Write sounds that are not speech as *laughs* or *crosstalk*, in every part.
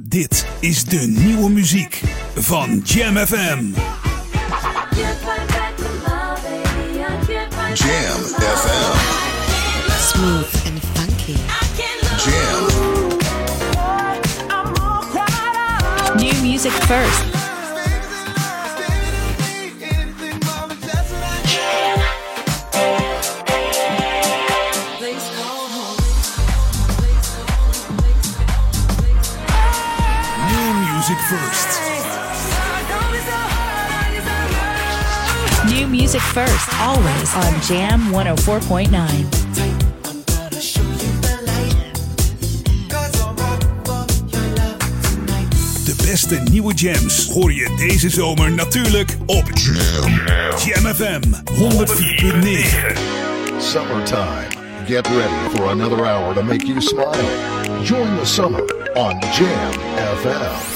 Dit is de nieuwe muziek van Jam FM. Jam FM. Smooth and funky. Jam. New music first. First. New music first. Always on Jam 104.9. De beste nieuwe jams hoor je deze zomer natuurlijk op Jam. Jam FM 104.9. Summertime. Get ready for another hour to make you smile. Join the summer on Jam FM.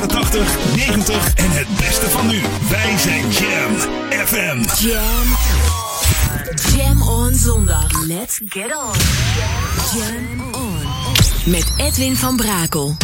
80, 90 en het beste van nu. Wij zijn Jam FM. Jam. Jam on zondag. Let's get on. Jam on. Met Edwin van Brakel.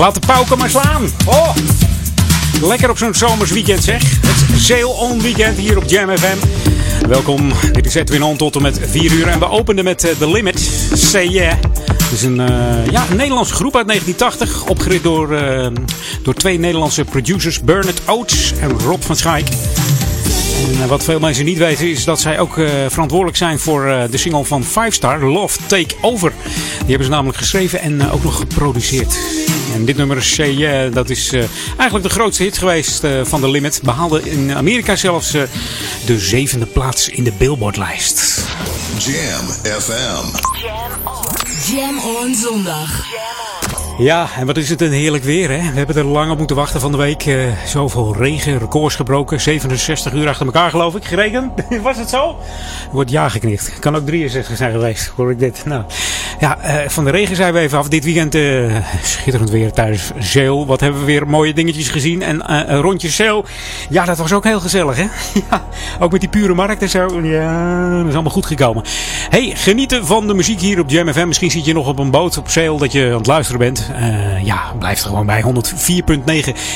Laat de pauken maar slaan. Oh. Lekker op zo'n zomers weekend zeg. Het Sail On Weekend hier op Jam FM. Welkom, dit is Edwin On tot en met 4 uur. En we openden met uh, The Limit, Say Yeah. Het is een, uh, ja, Nederlandse groep uit 1980. Opgericht door, uh, door twee Nederlandse producers, Bernard Oates en Rob van Schaik. En wat veel mensen niet weten is dat zij ook verantwoordelijk zijn voor de single van Five Star, Love Take Over. Die hebben ze namelijk geschreven en ook nog geproduceerd. En dit nummer is, yeah, dat is eigenlijk de grootste hit geweest van The Limit. Behaalde in Amerika zelfs de zevende plaats in de Billboardlijst. Jam FM. Jam on. Jam on zondag. Ja, en wat is het een heerlijk weer, hè? We hebben er lang op moeten wachten van de week. Uh, zoveel regen, records gebroken. 67 uur achter elkaar, geloof ik, gerekend. *laughs* Was het zo? Wordt ja geknikt. Kan ook 63 zijn geweest, hoor ik dit. Nou, ja, uh, van de regen zijn we even af. Dit weekend uh, schitterend weer tijdens Zeel. Wat hebben we weer mooie dingetjes gezien. En een rondje Zeel. Ja, dat was ook heel gezellig, hè? *laughs* ja, ook met die pure markt en zo. Ja, dat is allemaal goed gekomen. Hey, genieten van de muziek hier op Jam FM. Misschien zit je nog op een boot op Zeel dat je aan het luisteren bent. Ja, blijft er gewoon bij. 104.9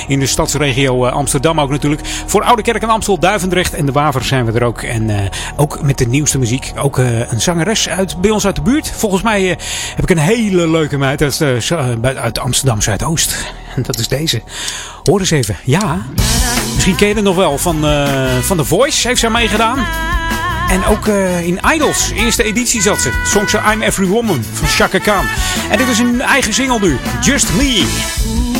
in de stadsregio Amsterdam ook natuurlijk. Voor Oude Kerk en Amstel, Duivendrecht en de Waver zijn we er ook. En ook met de nieuwste muziek. Ook een zangeres uit, bij ons uit de buurt. Volgens mij heb ik een hele leuke meid uit, uit Amsterdam Zuidoost. En dat is deze. Hoor eens even. Ja, misschien ken je het nog wel. Van, van The Voice heeft zij meegedaan. En ook in Idols, eerste editie zat ze. Zong ze I'm Every Woman van Chaka Khan. En dit is een eigen single nu, Just Me.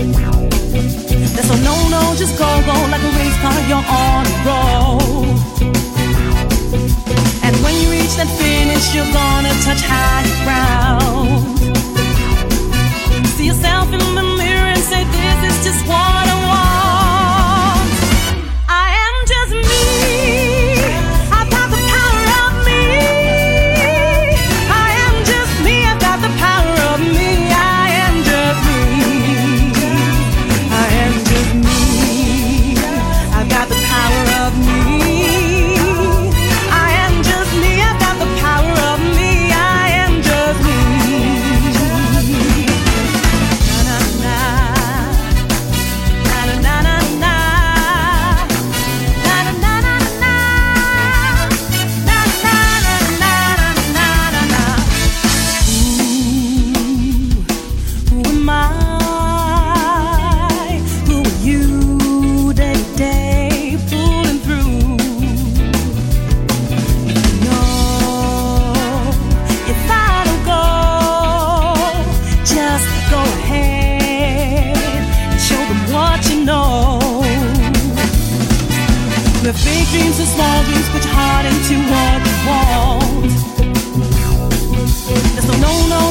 So no, no, just go, go like a race car, you're on a roll. And when you reach that finish, you're gonna touch higher ground. See yourself in the mirror and say, this is just what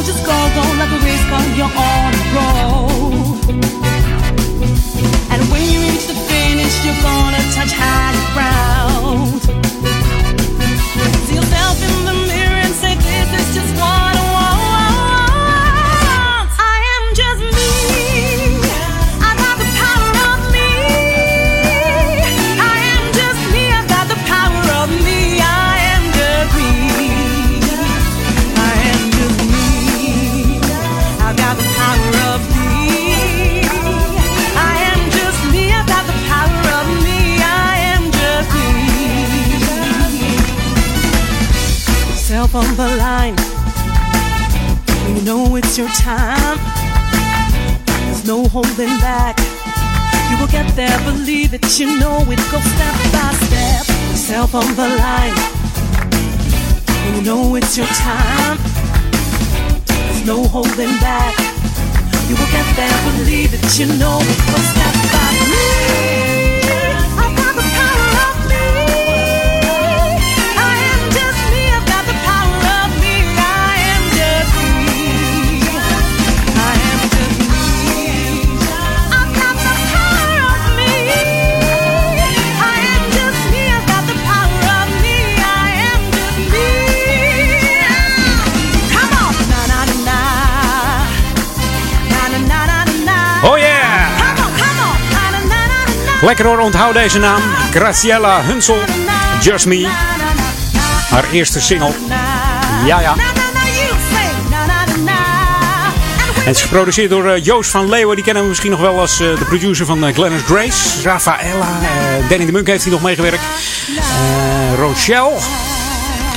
just go go like a race car, you're on the road. And when you reach the finish, you're gonna touch higher the line. You know it's your time. There's no holding back. You will get there, believe it. You know it. Go step by step. Self on the line. You know it's your time. There's no holding back. You will get there, believe it. You know it. Go step by Lekker hoor, onthoud deze naam. Graciela Hunsel, Just Me. Haar eerste single. Ja, ja. Het is geproduceerd door uh, Joost van Leeuwen. Die kennen we misschien nog wel als uh, de producer van uh, Glennis Grace. Rafaela. Danny de Munk heeft hier nog meegewerkt. Rochelle.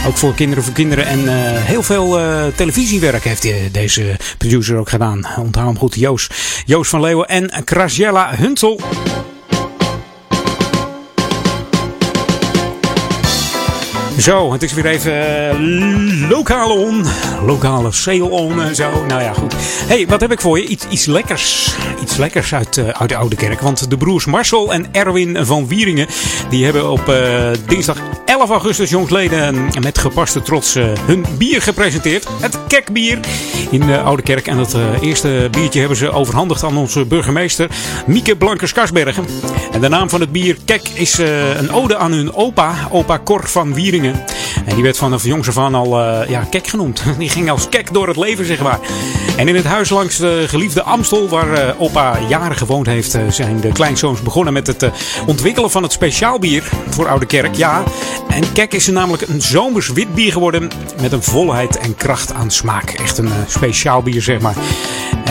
Ook voor kinderen voor kinderen. En heel veel televisiewerk heeft deze producer ook gedaan. Onthoud hem goed. Joost. Joost van Leeuwen en Graciela Hunsel. Zo, het is weer even uh, lokale on. Lokale sale on en zo. Nou ja, goed. hey, wat heb ik voor je? Iets, iets lekkers. Iets lekkers uit, uh, uit de Oude Kerk. Want de broers Marcel en Erwin van Wieringen... die hebben op uh, dinsdag 11 augustus jongsleden met gepaste trots hun bier gepresenteerd. Het kekbier in de Oude Kerk. En dat eerste biertje hebben ze overhandigd aan onze burgemeester Mieke Blankers-Karsbergen. En de naam van het bier Kek is een ode aan hun opa, opa Cor van Wieringen. En die werd vanaf jongs af aan al uh, ja, kek genoemd. *laughs* Die ging als kek door het leven, zeg maar. En in het huis langs de geliefde Amstel, waar uh, opa jaren gewoond heeft, uh, zijn de kleinzoons begonnen met het ontwikkelen van het speciaalbier voor Oude Kerk. Ja, en kek is er namelijk een zomers wit bier geworden met een volheid en kracht aan smaak. Echt een speciaal bier, zeg maar.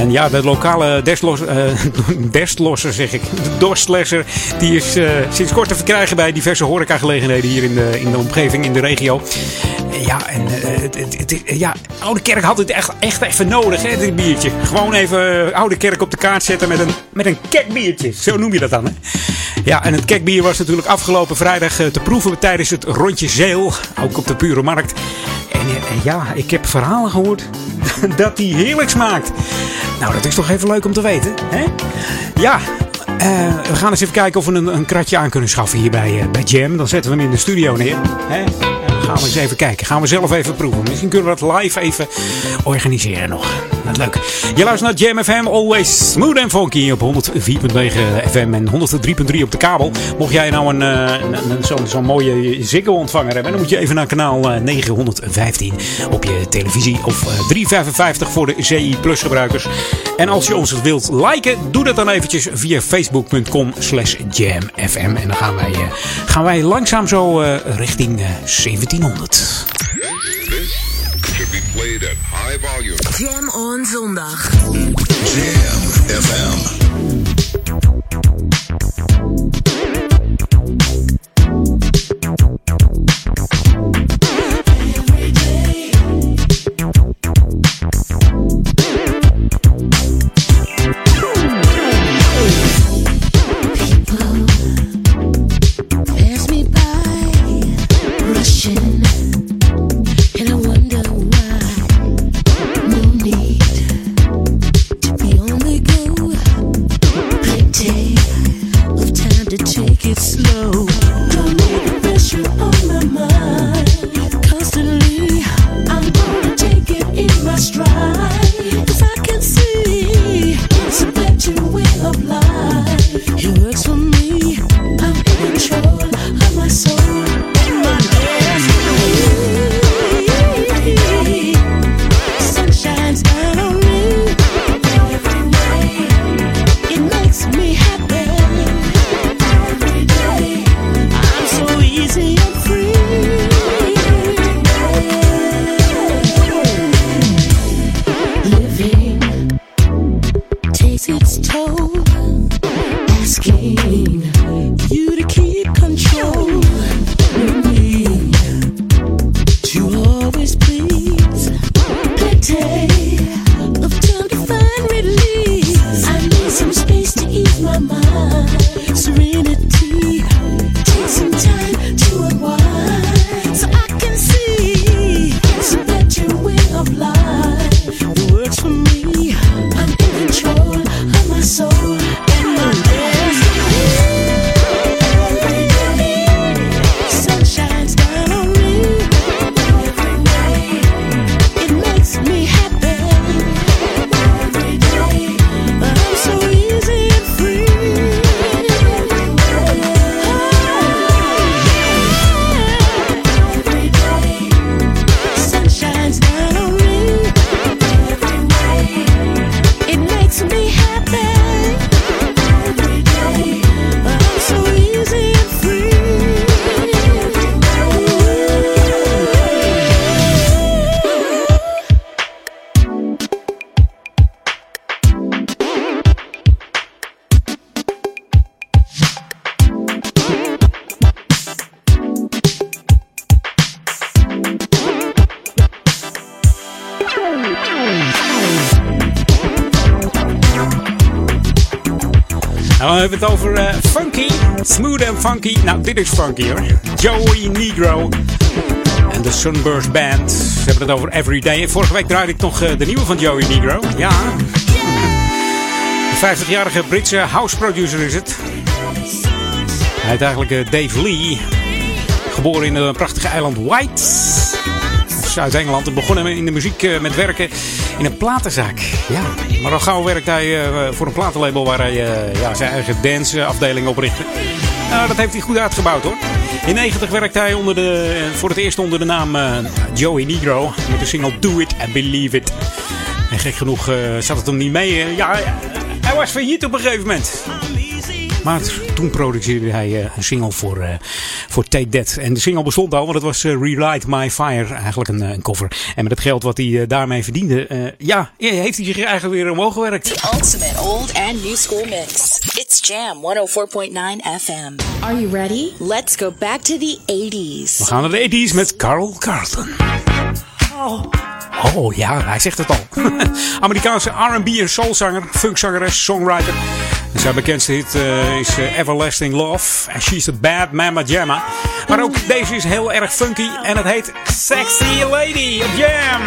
En ja, de lokale *laughs* destlosser, zeg ik, de die is sinds kort te verkrijgen bij diverse horecagelegenheden hier in de, in de omgeving, in de regio. Ja, en het, het, ja, Oude Kerk had het echt, echt even nodig, hè, dit biertje. Gewoon even Oude Kerk op de kaart zetten met een, met een kekbiertje. Zo noem je dat dan, hè? Ja, en het kekbier was natuurlijk afgelopen vrijdag te proeven tijdens het rondje Zeel. Ook op de Pure Markt. En, en ja, ik heb verhalen gehoord *laughs* dat die heerlijk smaakt. Nou, dat is toch even leuk om te weten, hè? Ja, uh, we gaan eens even kijken of we een, een kratje aan kunnen schaffen hier bij, uh, bij Jam. Dan zetten we hem in de studio neer. Hè? Gaan we eens even kijken. Gaan we zelf even proeven. Misschien kunnen we dat live even organiseren nog. Leuk. Je luistert naar Jam FM. Always smooth and funky op 104.9 FM en 103.3 op de kabel. Mocht jij nou een, een zo'n zo mooie Ziggo ontvanger hebben. Dan moet je even naar kanaal 915 op je televisie. Of 355 voor de CI Plus gebruikers. En als je ons wilt liken. Doe dat dan eventjes via facebook.com slash jamfm. En dan gaan wij, gaan wij langzaam zo richting 1700. Jam on zondag. Jam FM. Nou, dit is funky hoor. Joey Negro en de Sunburst Band. Ze hebben het over Everyday. Vorige week draaide ik nog uh, de nieuwe van Joey Negro. Ja. De 50-jarige Britse house producer is het. Hij heet eigenlijk uh, Dave Lee. Geboren in het prachtige eiland White. Zuid-Engeland. En begonnen in de muziek met werken in een platenzaak. Ja, maar al gauw werkt hij voor een platenlabel waar hij ja, zijn eigen danceafdeling oprichtte. Nou, dat heeft hij goed uitgebouwd hoor. In 90 werkte hij onder de, voor het eerst onder de naam uh, Joey Negro. Met de single Do It and Believe It. En gek genoeg uh, zat het hem niet mee. Ja, hij was failliet op een gegeven moment. Maar toen produceerde hij een single voor, voor Take That. En de single bestond al, want het was Relight My Fire. Eigenlijk een, een cover. En met het geld wat hij daarmee verdiende, ja, heeft hij zich eigenlijk weer omhoog gewerkt. The ultimate old and new school mix. Jam 104.9 FM. Are you ready? Let's go back to the 80s. We gaan naar de 80s met Carl Carlton. Oh. Oh ja, hij zegt het al. *laughs* Amerikaanse R&B en soulzanger, funkzangeres, songwriter. Zijn bekendste hit uh, is uh, Everlasting Love. And She's a Bad Mama Jamma. Maar ook deze is heel erg funky. En het heet Sexy Lady Jam.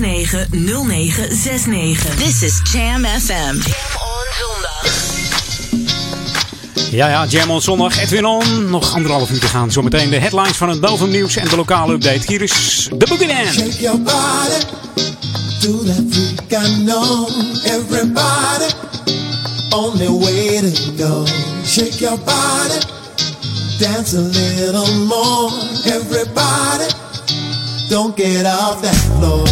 0969. This is Jam FM. Jam on zondag. Ja, ja, Jam on zondag. Edwin on. Nog anderhalf uur te gaan. Zometeen de headlines van het Belgium nieuws en de lokale update. Hier is de Boogie Dance. Shake your body to that freak I know. Everybody only way to go. Shake your body, dance a little more. Everybody, don't get off that floor.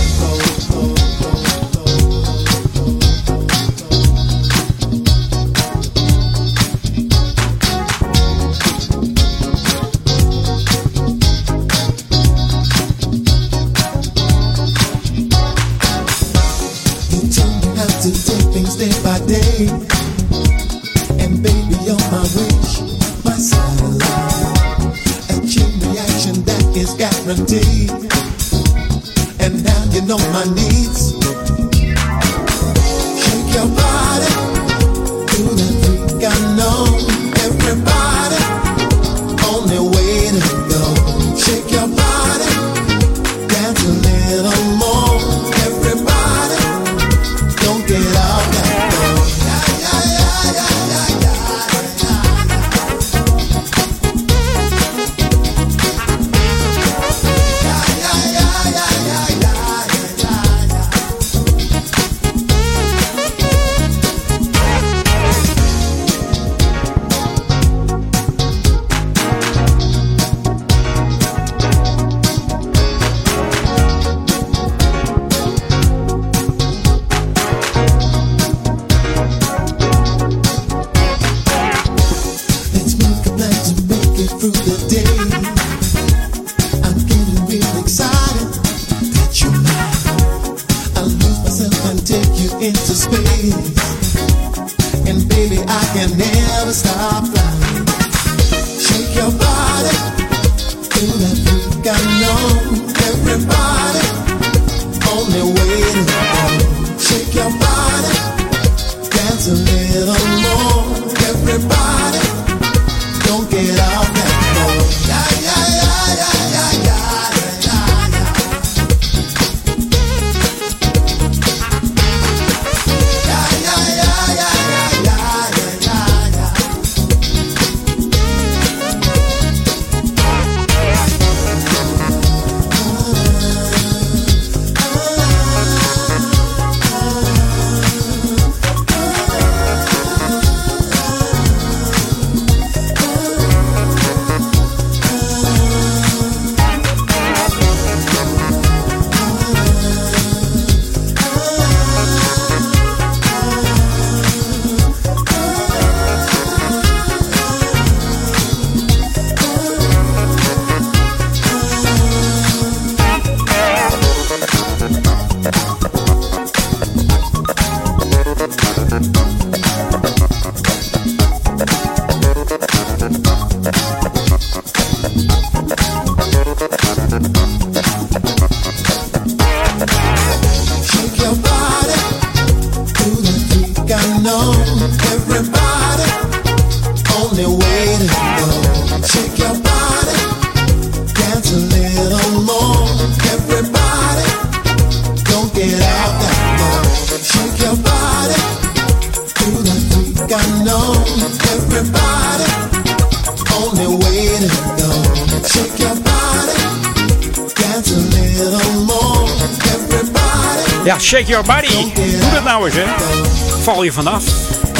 Je vanaf.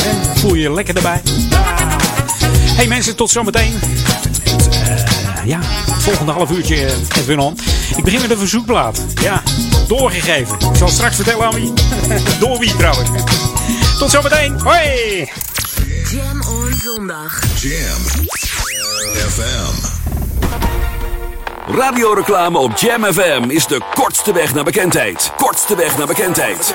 En voel je je lekker erbij. Hey mensen, tot zometeen. Eh, ja, het volgende half uurtje Edwin On. Ik begin met een verzoekplaat. Ja, doorgegeven. Ik zal straks vertellen aan *laughs* wie. Door wie trouwens. Tot zometeen. Hoi! Jam on zondag. Jam FM. Radioreclame op Jam FM is de kortste weg naar bekendheid. Kortste weg naar bekendheid.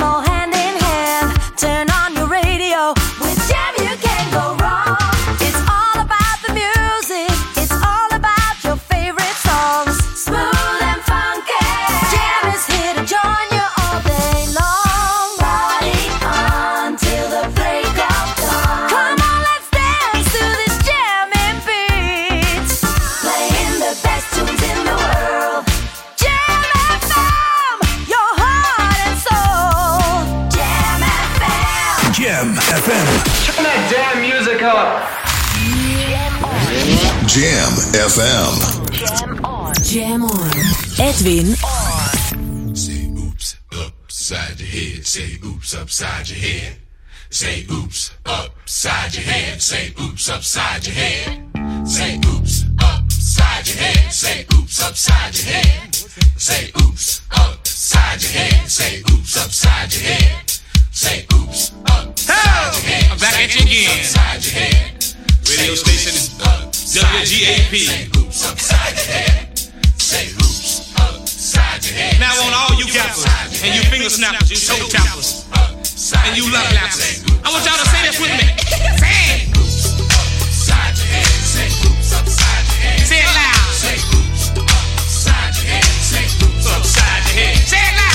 Jam FM. Jam on. Jam on. Edwin on. Say oops upside your head. Say oops upside your head. Say oops upside your head. Say oops upside your head. Say oops upside your head. Say oops upside your head. Say oops upside your head. Say oops upside your head. Say oops upside your head. I'm back Say at you oops again. Upside your head. Radio Say station oops upside your head. WGAP. Say oops upside your head. Say oops upside your head. Now on all you gappers and you finger snappers, you toe tappers, and you love lappers. I want y'all to say this with me. Say it. Upside your head. Say oops upside your head. Say it loud. Say oops upside your head. Say oops Upside your head. Say it loud.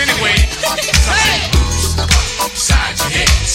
anyway. Upside your head.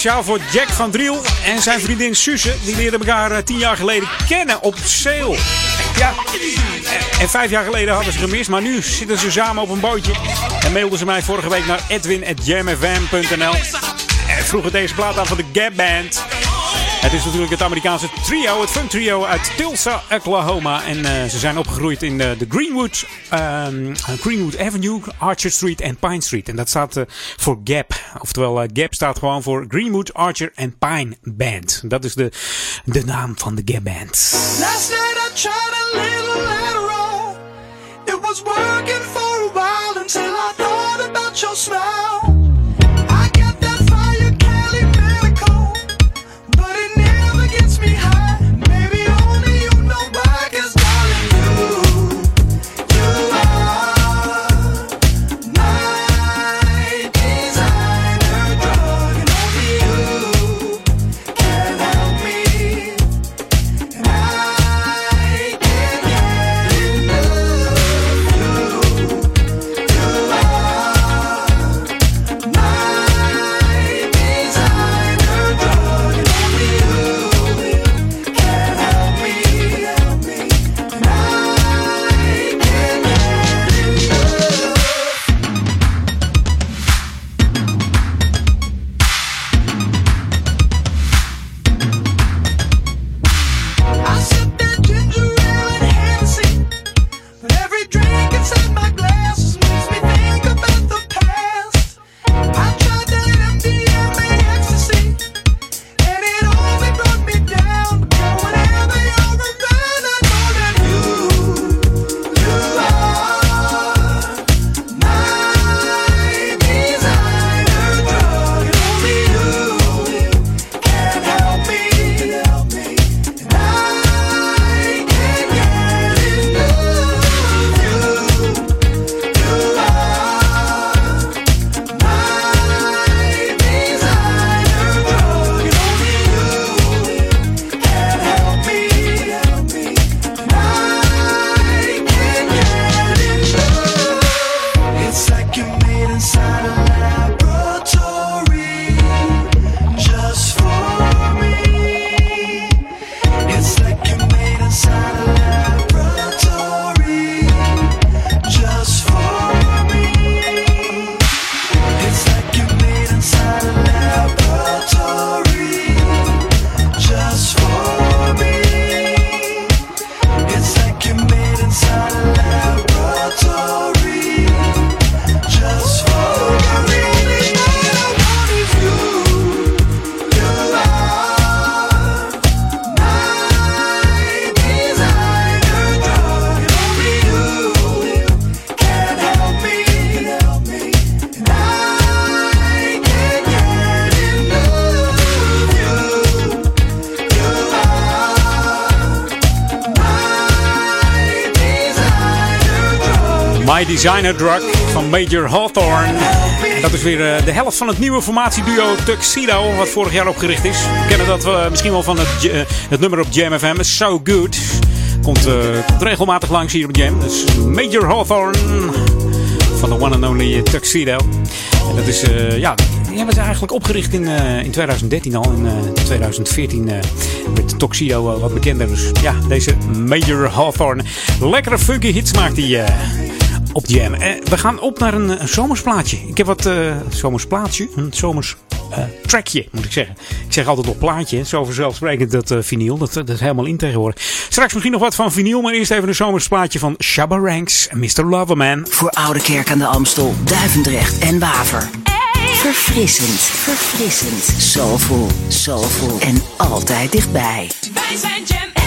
Speciaal voor Jack van Driel en zijn vriendin Suze. Die leerden elkaar eh, tien jaar geleden kennen op Sale. Ja, en vijf jaar geleden hadden ze gemist, maar nu zitten ze samen op een bootje. En mailden ze mij vorige week naar edwin.jamfm.nl. En vroegen deze plaat aan van de Gap Band. Het is natuurlijk het Amerikaanse trio, het funk trio uit Tulsa, Oklahoma. En eh, ze zijn opgegroeid in eh, de Greenwood, ehm, Greenwood Avenue, Archer Street en Pine Street. En dat staat eh, voor GAP. Oftewel, GAP staat gewoon voor Greenwood, Archer en Pine Band. Dat is de, de naam van de Gap Band. Last night I tried a little later on. It was working for a while until I thought about your smile. Designer Drug van Major Hawthorne. Dat is weer eh, de helft van het nieuwe formatieduo Tuxedo, wat vorig jaar opgericht is. We kennen dat eh, misschien wel van het, eh, het nummer op Jam FM, So Good. Komt, regelmatig langs hier op Jam. Dus Major Hawthorne van de one and only Tuxedo. En dat is, ja, die hebben ze eigenlijk opgericht in, in 2013 al. In eh, 2014 eh, werd Tuxedo wat bekender. Dus ja, deze Major Hawthorne. Lekkere funky hits maakt hij op Jam. Eh, we gaan op naar een, een zomersplaatje. Ik heb wat eh zomersplaatje, een zomers eh, trackje moet ik zeggen. Ik zeg altijd op plaatje, zo vanzelfsprekend dat eh vinyl. Dat, dat is helemaal in tegenwoordig. Straks misschien nog wat van vinyl, maar eerst even een zomersplaatje van Shabba Ranks en Mr. Loverman. Voor Oude Kerk aan de Amstel, Duivendrecht en Waver. Verfrissend, verfrissend, soulful, soulful en altijd dichtbij. Wij zijn Jam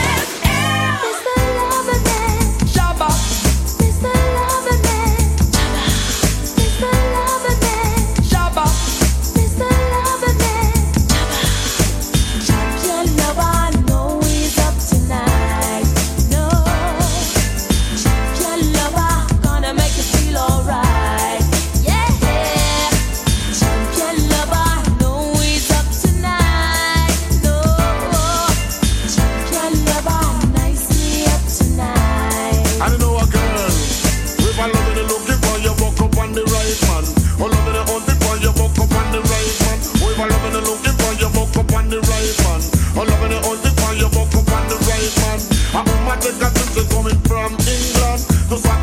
take a trip, she coming from. England To satisfy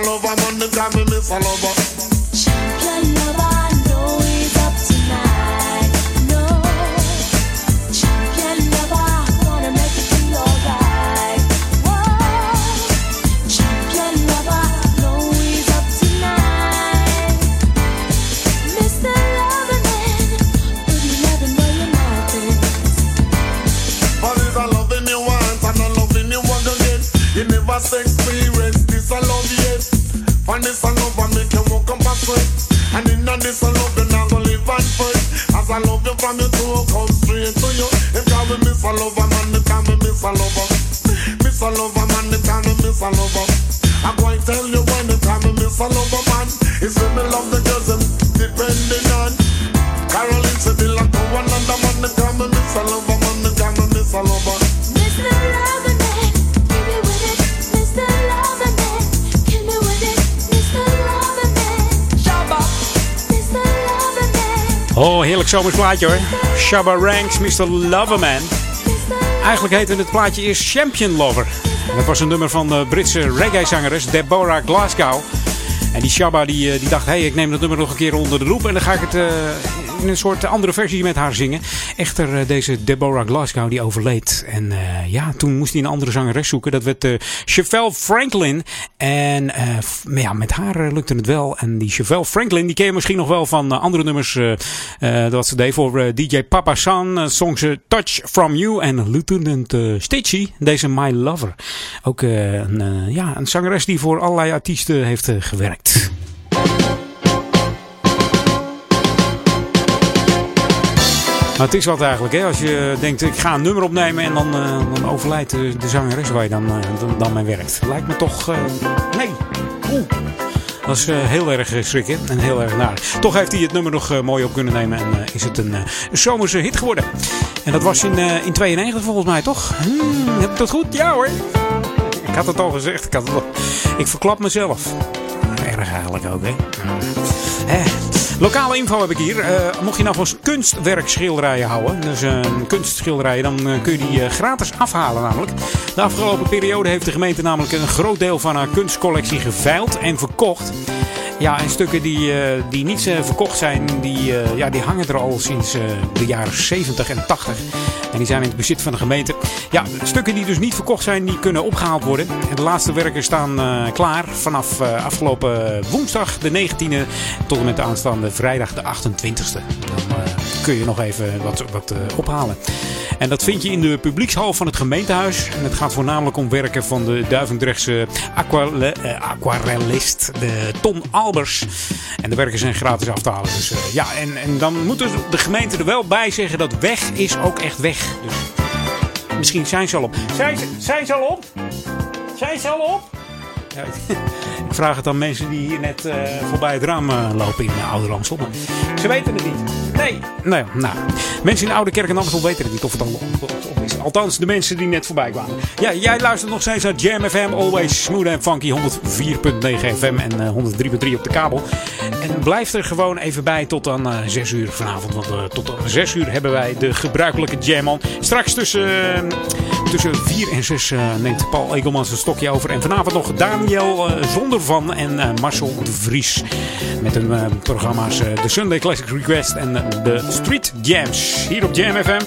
Lover, man. Them call me Miss a. Zomers plaatje hoor. Shabba Ranks, Mr. Loverman. Eigenlijk heette het plaatje eerst Champion Lover. Dat was een nummer van de Britse reggae-zangeres Deborah Glasgow. En die Shabba die, eh, die dacht, hé, hey, ik neem dat nummer nog een keer onder de loep. En dan ga ik het eh, in een soort andere versie met haar zingen. Echter, eh, deze Deborah Glasgow die overleed. En eh, ja, toen moest hij een andere zangeres zoeken. Dat werd eh Chevelle Franklin. En ja, met haar lukte het wel. En die Chevelle Franklin, die ken je misschien nog wel van andere nummers. dat ze deed voor DJ Papa San. ze Touch From You en Lieutenant Stitchy. Deze My Lover. Ook een, ja, een zangeres die voor allerlei artiesten heeft gewerkt. Maar het is wat eigenlijk, hè? Als je denkt, ik ga een nummer opnemen en dan, eh, dan overlijdt de, de zangeres waar je dan, eh, dan, dan mee werkt. Lijkt me toch. eh, nee. Oeh. Dat is heel erg schrikken en heel erg naar. Toch heeft hij het nummer nog mooi op kunnen nemen en is het een, zomerse hit geworden. En dat was in, in 92 volgens mij, toch? Hmm, heb ik dat goed? Ja hoor. Ik had het al gezegd. Ik, had het ik verklap mezelf. Erg eigenlijk ook, hè? Hè. Lokale info heb ik hier. Eh, mocht je nou van kunstwerkschilderijen houden, dus een kunstschilderij, dan eh, kun je die eh, gratis afhalen namelijk. De afgelopen periode heeft de gemeente namelijk een groot deel van haar kunstcollectie geveild en verkocht. Ja, en stukken die, eh, die niet eh, verkocht zijn, die, eh, ja, die hangen er al sinds eh, de jaren 70 en 80. En die zijn in het bezit van de gemeente. Ja, stukken die dus niet verkocht zijn, die kunnen opgehaald worden. En de laatste werken staan eh, klaar vanaf eh, afgelopen woensdag de 19e tot en met de aanstaande vrijdag de 28e. Dan eh, kun je nog even wat, wat ophalen. En dat vind je in de publiekshal van het gemeentehuis. En het gaat voornamelijk om werken van de Duivendrechtse aquarellist, de Ton Albers. En de werken zijn gratis af te halen. Dus ja, en, en dan moet dus de gemeente er wel bij zeggen dat weg is ook echt weg. Dus misschien zijn ze al op. Zijn ze, zijn ze al op? Zijn ze al op? *laughs* Ik vraag het aan mensen die hier net eh, voorbij het raam eh, lopen in uh, Oude Ramstel. Maar ze weten het niet. Nee. Nee, nou. Mensen in Oude Kerk en Amstel weten het niet of het of is. Althans, de mensen die net voorbij kwamen. Ja, jij luistert nog steeds naar Jam FM. Always smooth and funky. 104.9 FM en eh, 103.3 op de kabel. En blijf er gewoon even bij tot aan eh 6 uur vanavond. Want eh, tot aan 6 uur hebben wij de gebruikelijke Jam on. Straks tussen, eh, tussen 4 en 6 eh, neemt Paul Egelmans een stokje over. En vanavond nog Daniel eh, Zondervan en eh, Marcel de Vries. Met hun eh, programma's de Sunday Classic Request en de Street Jams. Hier op Jam FM.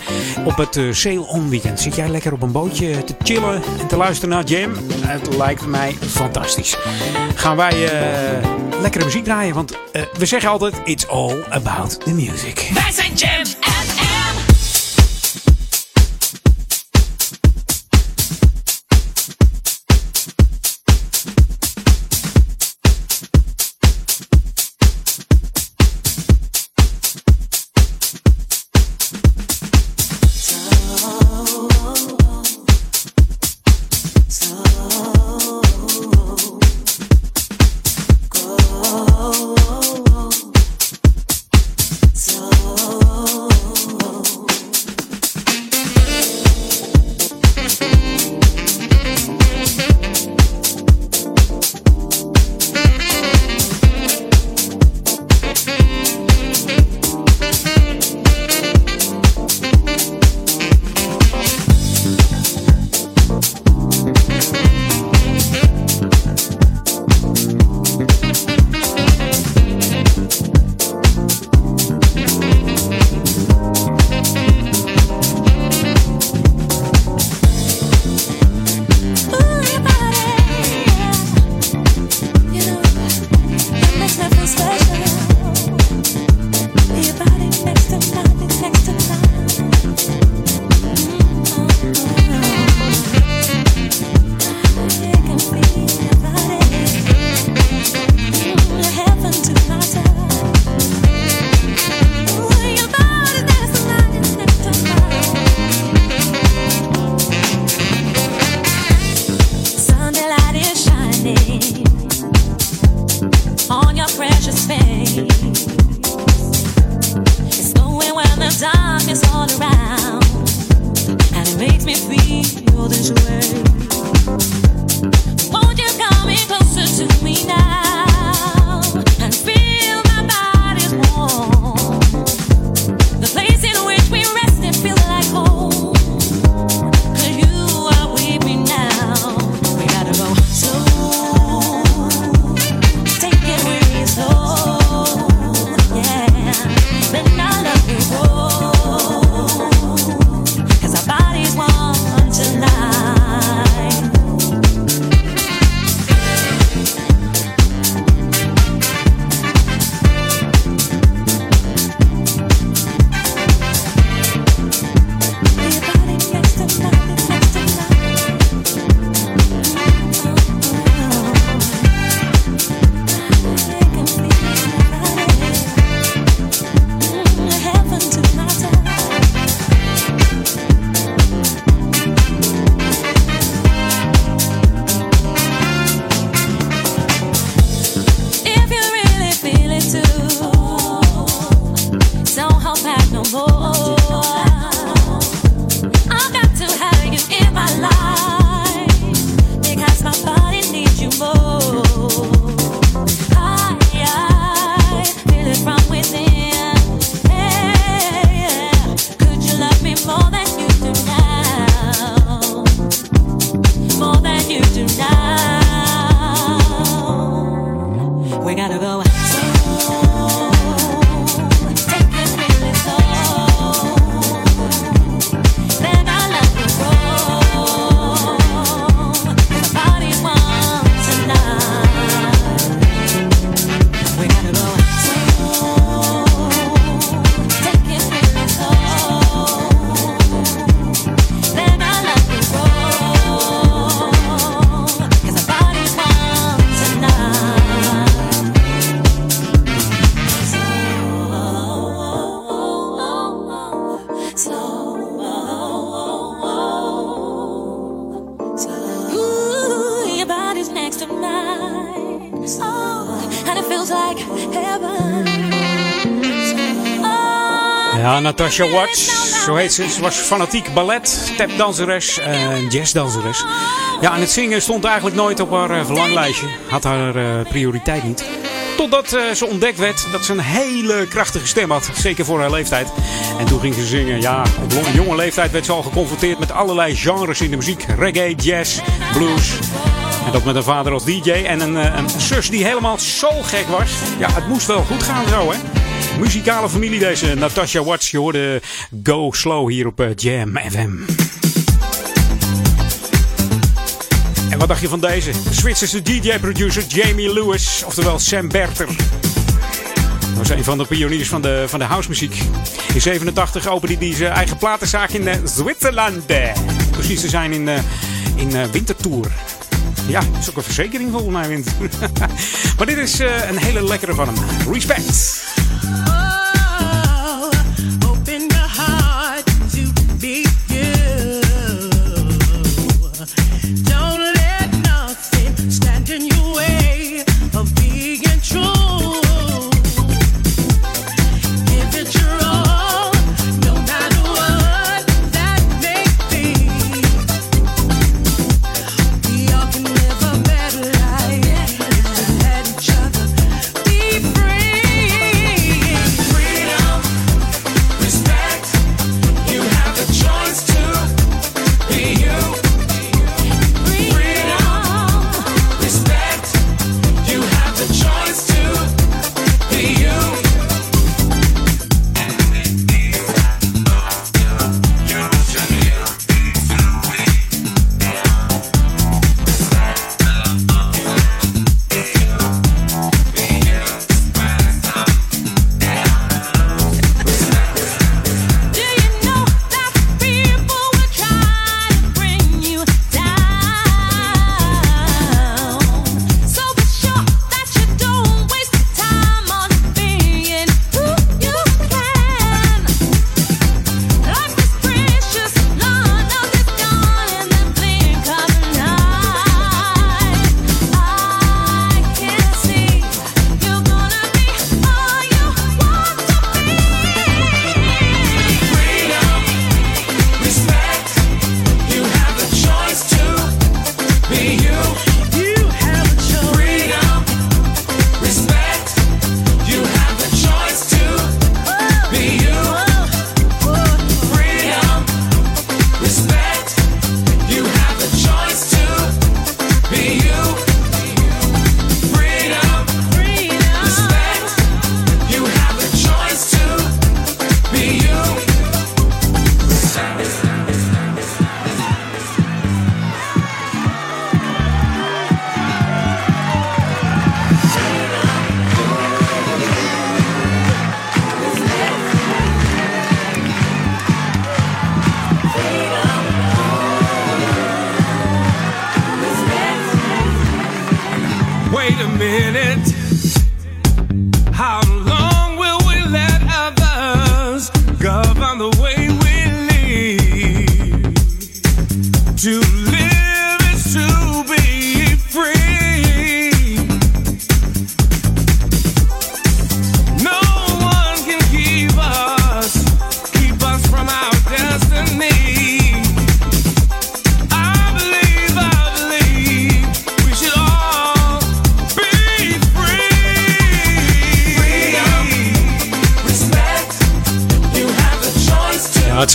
Op het Sail On Weekend. Zit jij lekker op een bootje te chillen en te luisteren naar Jam? Het lijkt mij fantastisch. Gaan wij lekkere muziek draaien. Want we zeggen altijd, it's all about the music. Wij zijn Jam Natasha Watts, zo heet ze. Ze was fanatiek ballet, tapdanseres en jazzdanseres. Ja, en het zingen stond eigenlijk nooit op haar eh, verlanglijstje. Had haar eh, prioriteit niet. Totdat eh, ze ontdekt werd dat ze een hele krachtige stem had. Zeker voor haar leeftijd. En toen ging ze zingen. Ja, op jonge leeftijd werd ze al geconfronteerd met allerlei genres in de muziek. Reggae, jazz, blues. En dat met een vader als DJ en een, een zus die helemaal zo gek was. Ja, het moest wel goed gaan zo, hè. Muzikale familie deze, Natasha Watts. Je hoorde Go Slow hier op eh, Jam FM. En wat dacht je van deze? De Zwitserse DJ-producer Jamie Lewis, oftewel Sam Berter. Dat was een van de pioniers van de, van de housemuziek. In 87 opende hij zijn eigen platenzaak in eh, Zwitserland. Precies te zijn in, eh, in Wintertour. Ja, dat is ook een verzekering volgens mij, *laughs* maar dit is een hele lekkere van hem. Respect.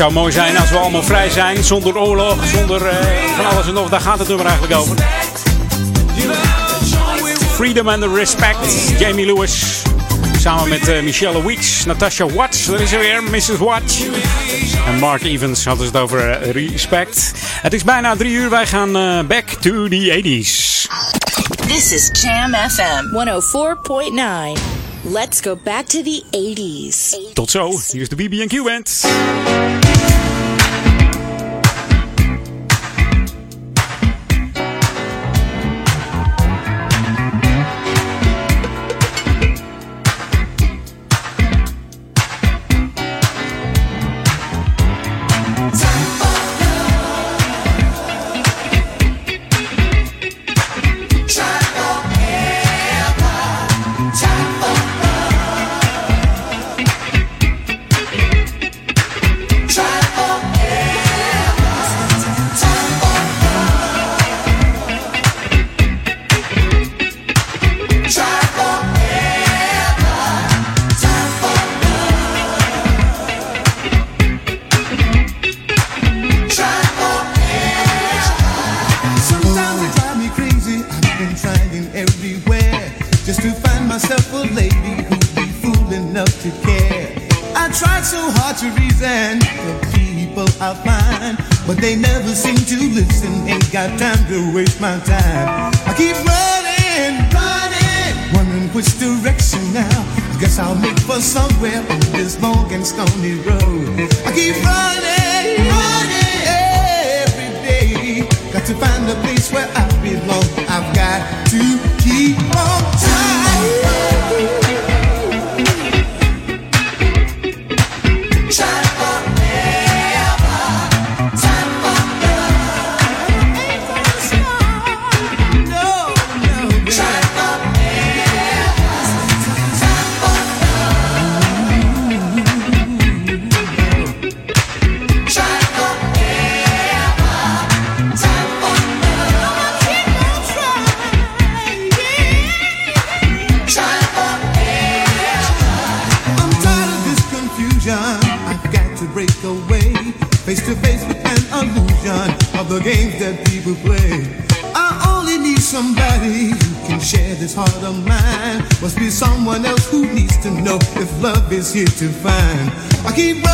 Zou mooi zijn als we allemaal vrij zijn, zonder oorlog, zonder eh, van alles en nog. Daar gaat het nummer eigenlijk over. Freedom and the Respect, Jamie Lewis. Samen met eh, Michelle Weeks, Natasha Watts, daar is er weer, Mrs. Watts. En Mark Evans hadden ze het over eh, respect. Het is bijna drie uur, wij gaan back to the 80s. This is Jam FM 104.9. Let's go back to the 80s. Tot zo, hier is de BB&Q Band. is here to find. I keep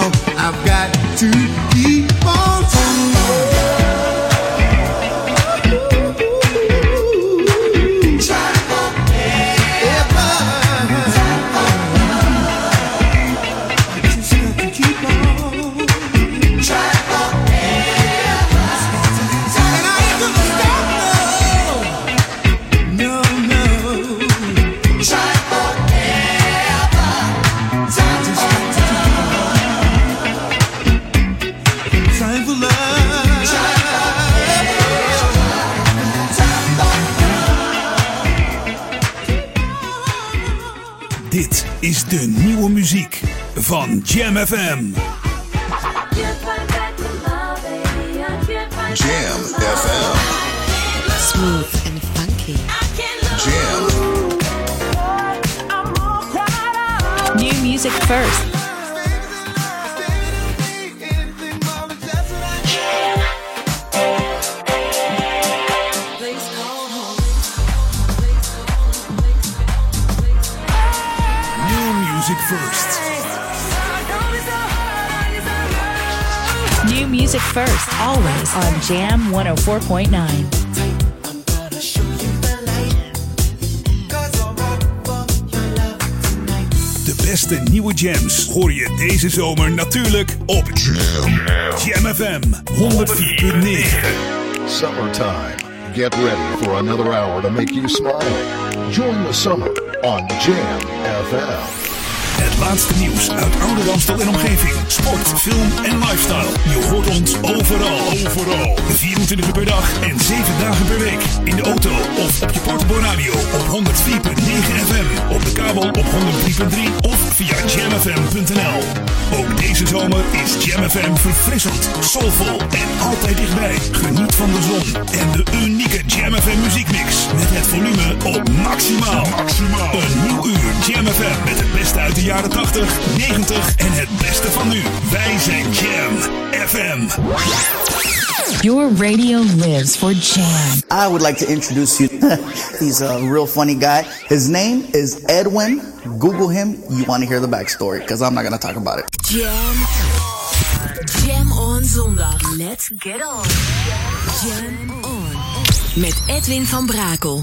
I've got to keep on. FM. Jam FM. Smooth and funky. Jam. New music first. First. Always on Jam 104.9. De beste nieuwe jams hoor je deze zomer natuurlijk op Jam, Jam FM 104.9. Summertime. Get ready for another hour to make you smile. Join the summer on Jam FM. Het laatste nieuws uit oude Ramstel en omgeving. Sport, film en lifestyle. Je hoort ons overal. Overal. 24 uur per dag en 7 dagen per week. In de auto of op je portable radio op 104.9 FM. Op de kabel op 103.3 of via jamfm.nl. Ook deze zomer is Jam FM verfrissend, soulvol en altijd dichtbij. Geniet van de zon en de unieke Jam FM muziekmix. Met het volume op maximaal. maximaal. Een nieuw uur Jam FM met het beste uit de jaren 80, 90 en het beste van nu. Wij zijn Jam FM. Your radio lives for Jam. I would like to introduce you. *laughs* He's a real funny guy. His name is Edwin. Google him. You want to hear the backstory because I'm not going to talk about it. Jam. Jam on zondag. Let's get on. Jam on. Met Edwin van Brakel.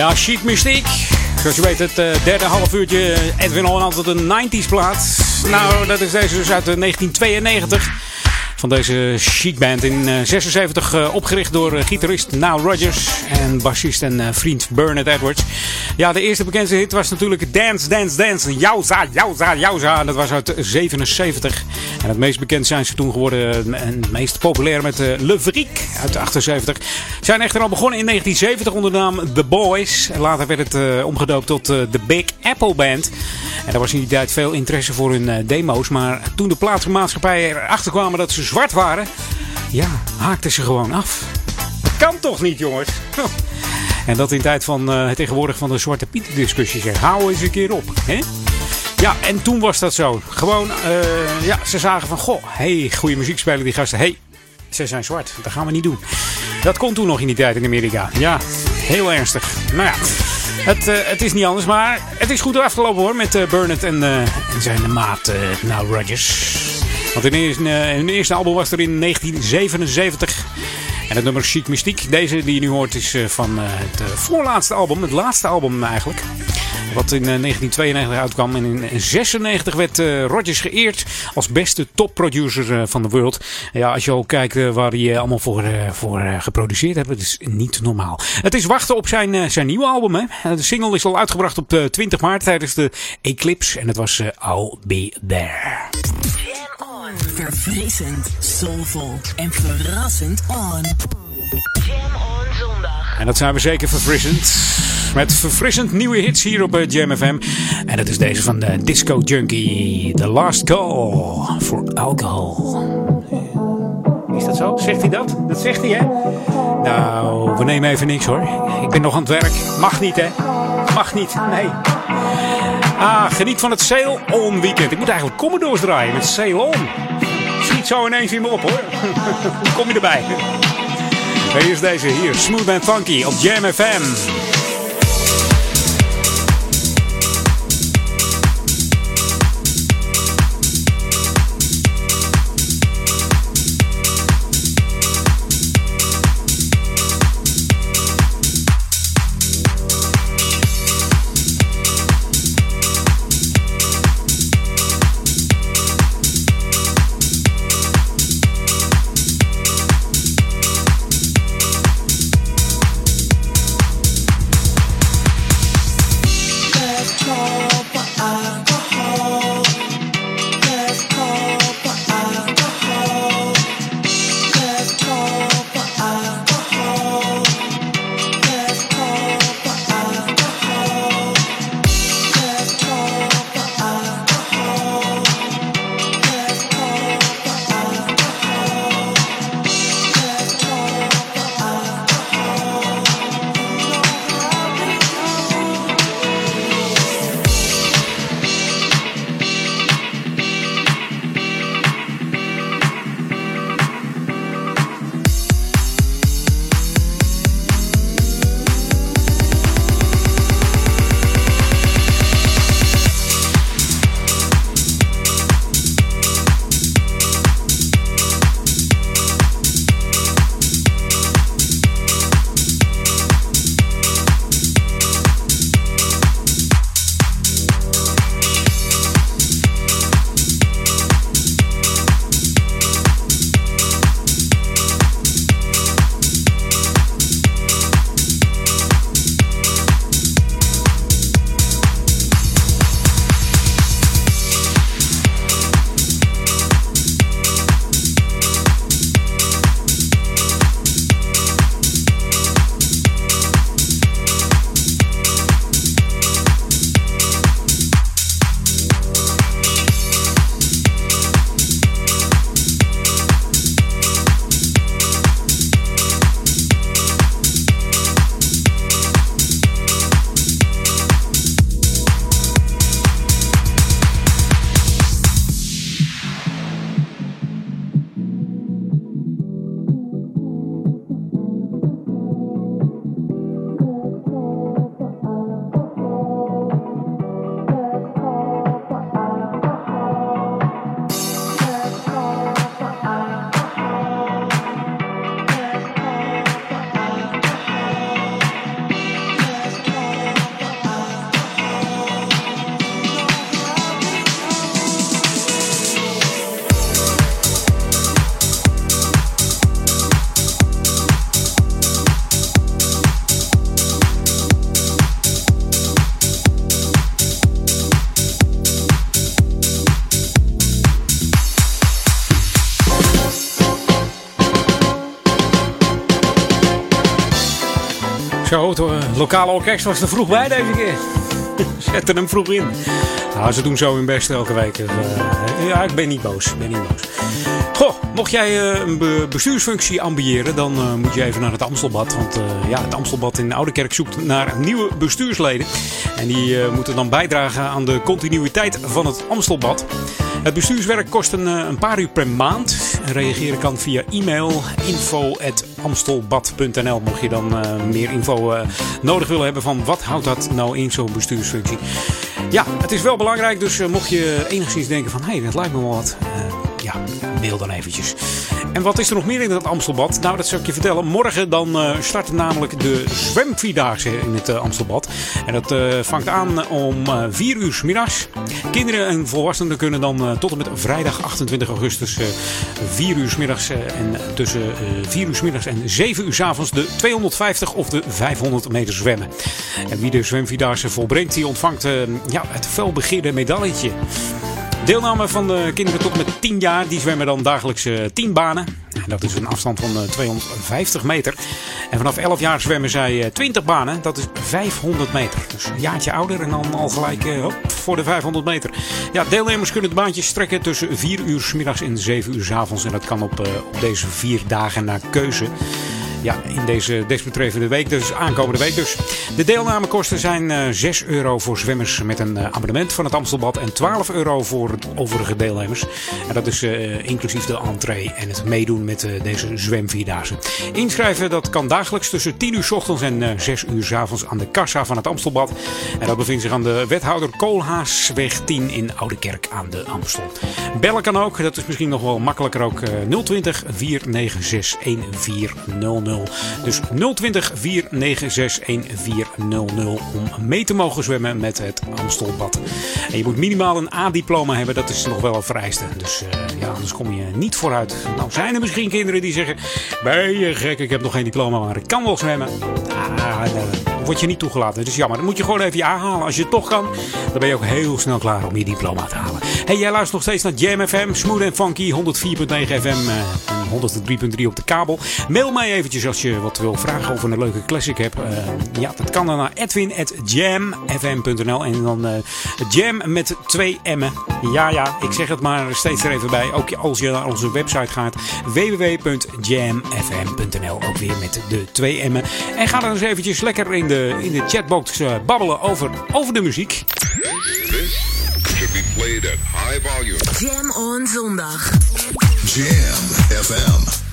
Ja, Chic Mystiek. Zoals je weet, het eh, derde half uurtje Edwin Holland altijd een 90s plaat. Nou, dat is deze dus uit eh, 1992. Van deze chic band in eh, 76 eh, opgericht door eh, gitarist Nile Rodgers en bassist en eh, vriend Bernard Edwards. Ja, de eerste bekendste hit was natuurlijk Dance, Dance, Dance. Jauza, Jauza, Jauza. Dat was uit 77. En het meest bekend zijn ze toen geworden en het meest populair met eh, Le Vriek uit 78. Zijn echter al begonnen in 1970 onder de naam The Boys. Later werd het eh, omgedoopt tot eh, The Big Apple Band. En er was in die tijd veel interesse voor hun eh, demo's. Maar toen de plaatsmaatschappijen erachter kwamen dat ze zwart waren, ja, haakten ze gewoon af. Kan toch niet, jongens? En dat in tijd van eh, het tegenwoordig van de Zwarte Piet discussie. Zeg, hou eens een keer op. Hè? Ja, en toen was dat zo. Gewoon, eh, ja, ze zagen van, goh, hey, goede muziek spelen die gasten. hey, ze zijn zwart. Dat gaan we niet doen. Dat kon toen nog in die tijd in Amerika. Ja, heel ernstig. Nou ja, het, eh, het is niet anders, maar het is goed afgelopen hoor. Met eh Burnett en, zijn maat uh, Nile Rodgers. Want hun, hun eerste album was er in 1977. En het nummer Chic Mystiek, deze die je nu hoort, is van het voorlaatste album. Het laatste album eigenlijk. Wat in eh, 1992 uitkwam. En in 1996 werd eh, Rodgers geëerd als beste topproducer eh, van de wereld. Ja, als je ook kijkt eh, waar hij eh, allemaal voor, eh, voor eh, geproduceerd heeft. Het is niet normaal. Het is wachten op zijn, eh, zijn nieuwe album. Hè. Eh, De single is al uitgebracht op eh, 20 maart tijdens de Eclipse. En het was eh, I'll Be There. Verfrissend, soulvol en verrassend on. En dat zijn we zeker verfrissend. Met verfrissend nieuwe hits hier op eh, Jam FM. En dat is deze van de Disco Junkie. The Last Call for Alcohol. Is dat zo? Zegt hij dat? Dat zegt hij, hè? Nou, we nemen even niks hoor. Ik ben nog aan het werk. Mag niet, hè? Mag niet, nee. Ah, geniet van het Sail On Weekend. Ik moet eigenlijk Commodores draaien met Sail On. Schiet zo ineens in me op hoor. *laughs* Kom je erbij? Hier is deze hier. Smooth and Funky op Jam FM. Lokale orkest was er vroeg bij deze keer. *laughs* Zetten hem vroeg in. Nou, ze doen zo hun best elke week. Eh, ja, ik ben niet boos. Ik ben niet boos. Goh, mocht jij eh, een be- bestuursfunctie ambiëren, dan eh, moet je even naar het Amstelbad. Want ja, het Amstelbad in Oudekerk zoekt naar nieuwe bestuursleden. En die moeten dan bijdragen aan de continuïteit van het Amstelbad. Het bestuurswerk kost een, een paar uur per maand. En reageren kan via e-mail info.amstelbad.nl. Mocht je dan eh, meer info eh, nodig willen hebben van wat houdt dat nou in zo'n bestuursfunctie. Ja, het is wel belangrijk, dus eh, mocht je enigszins denken van hé, hey, dat lijkt me wel wat. ja, mail dan eventjes. En wat is er nog meer in het Amstelbad? Nou, dat zal ik je vertellen. Morgen dan eh starten namelijk de zwemvierdaagse in het Amstelbad. En dat eh, vangt aan om eh 4 uur 's middags. Kinderen en volwassenen kunnen dan eh, tot en met vrijdag 28 augustus eh 4 uur 's middags eh, en tussen eh 4 uur middags en 7 uur avonds de 250 of de 500 meter zwemmen. En wie de zwemvierdaagse volbrengt, die ontvangt eh, ja, het felbegeerde medailletje. Deelname van de kinderen tot met 10 jaar, die zwemmen dan dagelijks eh, 10 banen. Dat is een afstand van eh, 250 meter. En vanaf 11 jaar zwemmen zij eh, 20 banen, dat is 500 meter. Dus een jaartje ouder en dan al gelijk eh, hop, voor de 500 meter. Ja, deelnemers kunnen de baantjes strekken tussen 4 uur 's middags en 7 uur 's avonds. En dat kan op, eh, op deze vier dagen naar keuze. Ja, in deze desbetreffende week, dus aankomende week dus. De deelnamekosten zijn eh 6 euro voor zwemmers met een eh, abonnement van het Amstelbad en 12 euro voor de overige deelnemers. En dat is eh, inclusief de entree en het meedoen met eh, deze zwemvierdaagse. Inschrijven dat kan dagelijks tussen 10 uur 's ochtends en eh 6 uur 's avonds aan de kassa van het Amstelbad. En dat bevindt zich aan de wethouder Koolhaasweg 10 in Oudekerk aan de Amstel. Bellen kan ook, dat is misschien nog wel makkelijker ook, eh, 020 496 1400. Dus 020 496 1400 om mee te mogen zwemmen met het Amstelbad. En je moet minimaal een A-diploma hebben, dat is nog wel een vereiste. Dus eh, ja, anders kom je niet vooruit. Nou zijn er misschien kinderen die zeggen, ben je gek, ik heb nog geen diploma, maar ik kan wel zwemmen. Ah, word je niet toegelaten. Dat is jammer. Dan moet je gewoon even je aanhalen. Als je het toch kan, dan ben je ook heel snel klaar om je diploma te halen. Hey, jij luistert nog steeds naar Jam FM, Smooth en Funky, 104.9 FM en 103.3 op de kabel. Mail mij eventjes als je wat wil vragen of een leuke classic hebt. Eh, ja, dat kan dan naar edwin.jamfm.nl en dan eh, jam met twee M'en. Ja, ja, ik zeg het maar steeds er even bij. Ook als je naar onze website gaat, www.jamfm.nl, ook weer met de twee M'en. En ga dan eens eventjes lekker in de, in de chatbox eh, babbelen over, over de muziek. This should be played at high volume. Jam on zondag. Jam FM.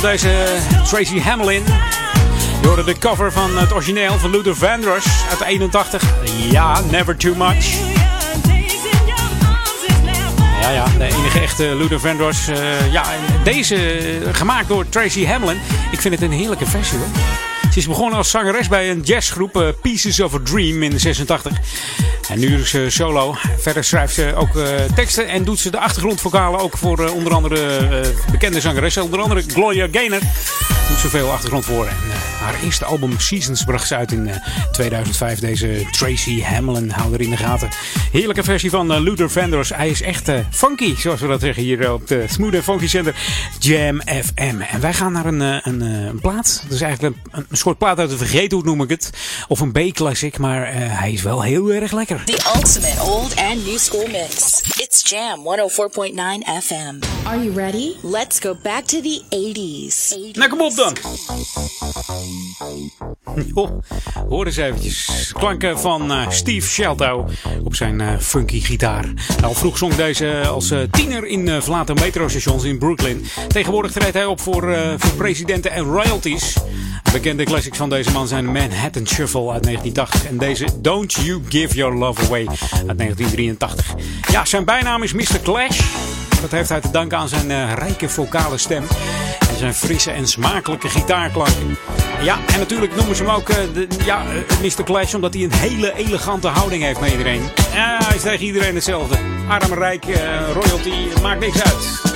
Deze Tracy Hamlin. Hoorde de cover van het origineel van Luther Vandross uit 81. Ja, Never Too Much. Ja, ja, de enige echte Luther Vandross. eh, ja, deze eh, gemaakt door Tracy Hamlin. Ik vind het een heerlijke versie hoor. Ze is begonnen als zangeres bij een jazzgroep eh, Pieces of a Dream in de 86. En nu is ze solo. Verder schrijft ze ook eh, teksten en doet ze de achtergrondvokalen ook voor eh, onder andere eh, bekende zangeressen. Onder andere Gloria Gaynor doet ze veel achtergrond voor. En eh, haar eerste album Seasons bracht ze uit in eh, 2005. Deze Tracy Hamlin, hou er in de gaten. Heerlijke versie van eh, Luther Vandross. Hij is echt eh, funky, zoals we dat zeggen hier eh, op de Smooth Funky Center Jam FM. En wij gaan naar een, eh, een, eh, een plaat. Dat is eigenlijk een, een soort plaat uit de vergeethoek noem ik het. Of een B-classic, maar eh, hij is wel heel erg lekker. The ultimate old and new school mix. It's Jam 104.9 FM. Are you ready? Let's go back to the 80s. Nou, kom op dan. Oh, hoor eens eventjes. Klanken van eh, Steve Shelto op zijn eh, funky gitaar. Al vroeg zong deze als eh, tiener in eh, verlaten metrostations in Brooklyn. Tegenwoordig treedt hij op voor, eh, voor presidenten en royalties. Bekende classics van deze man zijn Manhattan Shuffle uit 1980 en deze Don't You Give Your Love Away uit 1983. Ja, zijn bijnaam is Mr. Clash. Dat heeft hij te danken aan zijn eh, rijke vocale stem en zijn frisse en smakelijke gitaarklanken. Ja, en natuurlijk noemen ze hem ook eh, ja, eh, Mr. Clash omdat hij een hele elegante houding heeft naar iedereen. Hij is tegen iedereen hetzelfde. Arm, rijk, royalty, maakt niks uit.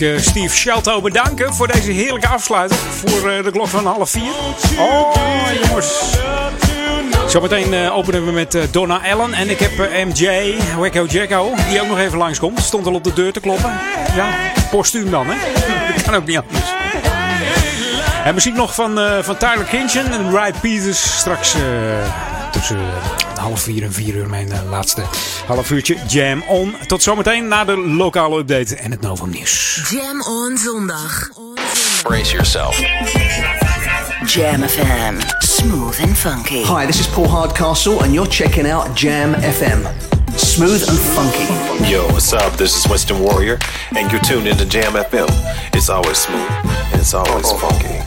Eh, Steve Shelto bedanken voor deze heerlijke afsluiting. Voor eh, de klok van half vier. Oh, jongens. Zometeen eh, openen we met Donna Allen. En ik heb MJ, Wacko Jacko, die ook nog even langskomt. Stond al op de deur te kloppen. Ja, postuum dan, hè? *laughs* Dat kan ook niet anders. En muziek nog van, van Tyler Kinchin en Ray Peters. Straks tussen half vier en vier uur mijn eh, laatste half uurtje Jam On. Tot zometeen na de lokale update en het Novum Nieuws. Jam on zondag. Brace yourself. Jam FM. Smooth and funky. Hi, this is Paul Hardcastle, and you're checking out Jam FM. Smooth and funky. Yo, what's up? This is Winston Warrior, and you're tuned into Jam FM. It's always smooth and it's always funky.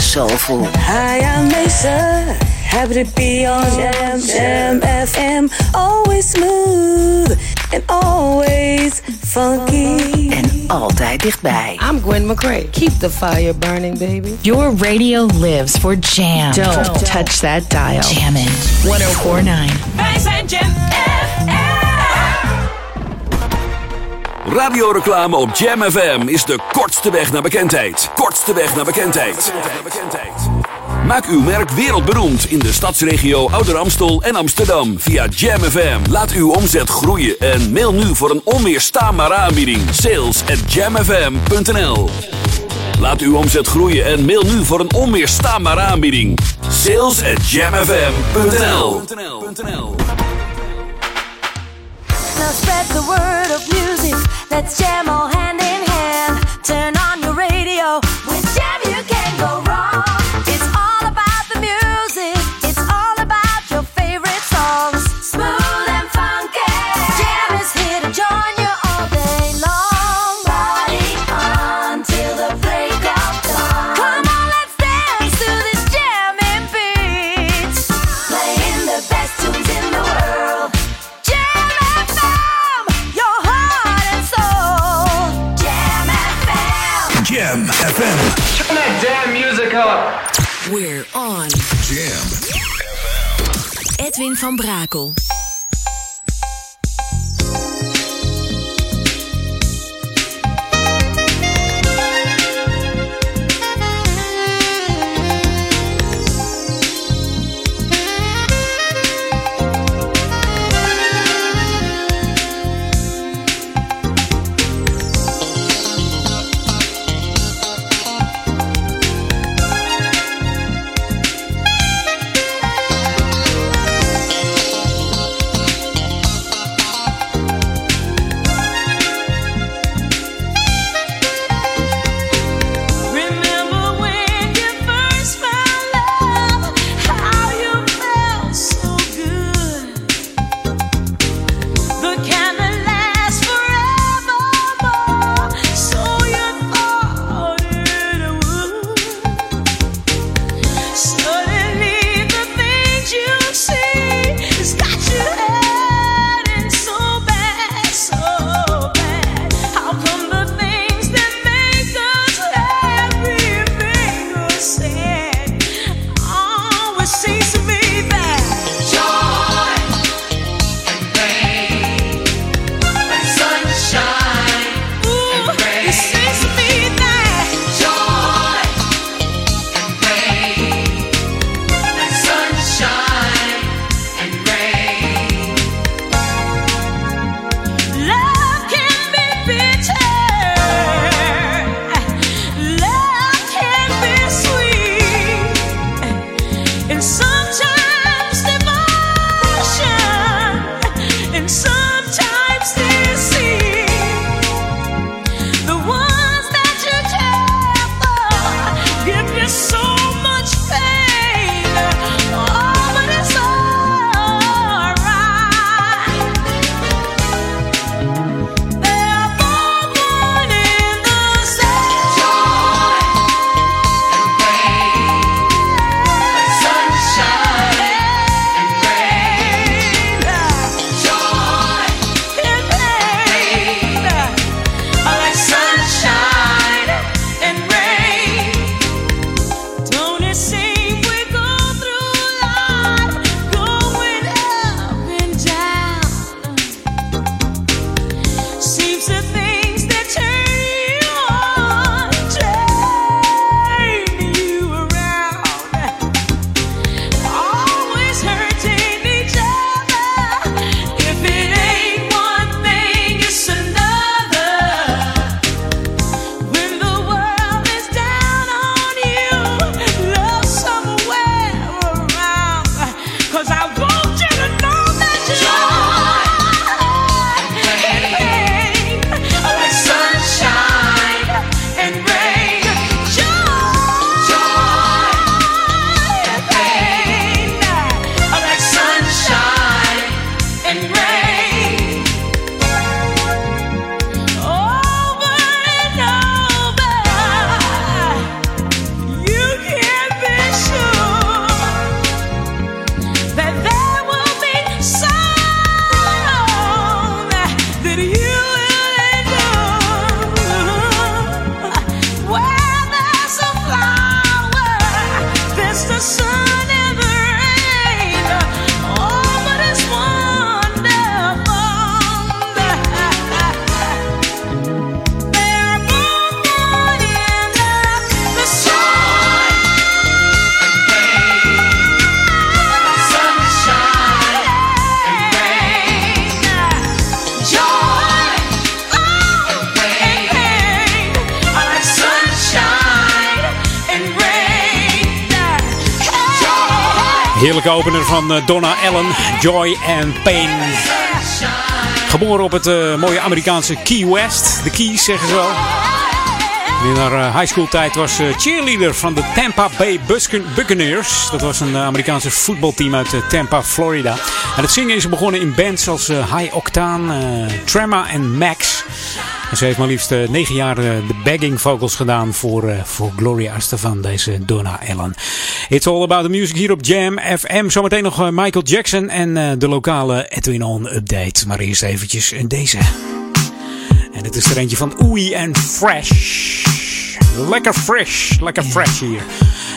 Soulful. Hi, I'm Mesa. Happy to be on Jam Jam FM. Always smooth and always funky. En altijd dichtbij. I'm Gwen McCrae. Keep the fire burning, baby. Your radio lives for jam. Don't touch that dial. Jammin' 1049. Wij zijn Jam Radioreclame op Jam FM is de kortste weg naar bekendheid. Kortste weg naar bekendheid. Maak uw merk wereldberoemd in de stadsregio Ouder Amstel en Amsterdam via Jam FM. Laat uw omzet groeien en mail nu voor een onweerstaanbare aanbieding. Sales at jamfm.nl Laat uw omzet groeien en mail nu voor een onweerstaanbare aanbieding. Sales at jamfm.nl. Let's jam all hand in hand. Edwin van Brakel. Donna Allen, Joy and Pain. Geboren op het eh, mooie Amerikaanse Key West. De Keys zeggen ze wel. In haar eh, high school tijd was ze cheerleader van de Tampa Bay Buccaneers. Dat was een eh, Amerikaanse voetbalteam uit eh, Tampa, Florida. En het zingen is begonnen in bands als eh, High Octane, eh, Trema en Max. En ze heeft maar liefst eh, negen jaar eh, de bagging vocals gedaan voor, eh, voor Gloria Estefan, deze Donna Allen. It's all about the music hier op Jam FM. Zometeen nog eh, Michael Jackson en eh, de lokale Edwin On update. Maar eerst eventjes deze. En het is er eentje van Oei en Fresh. Lekker fresh, lekker fresh hier.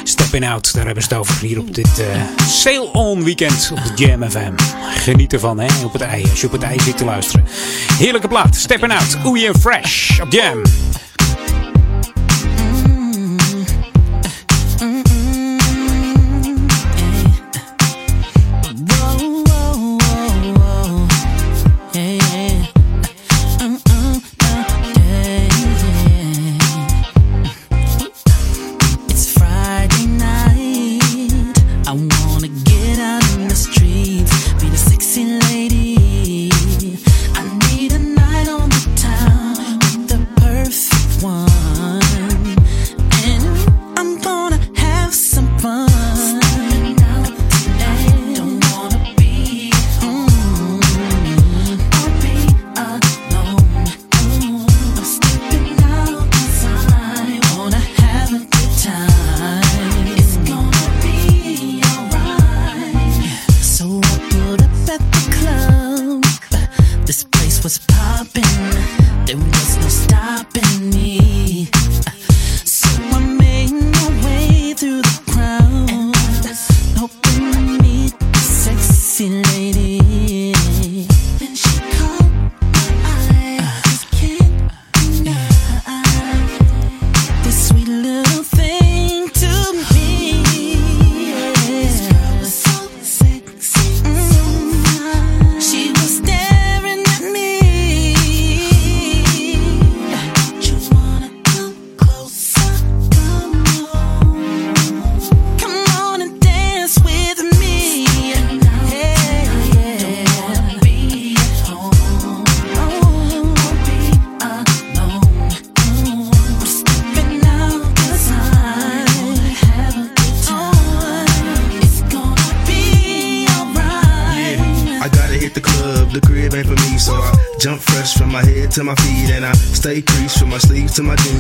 Stepping Out, daar hebben ze het over hier op dit eh Sail On weekend op de Jam FM. Geniet ervan, hè, op het ei, als je op het ei zit te luisteren. Heerlijke plaat, Stepping Out, Oei en Fresh op Jam.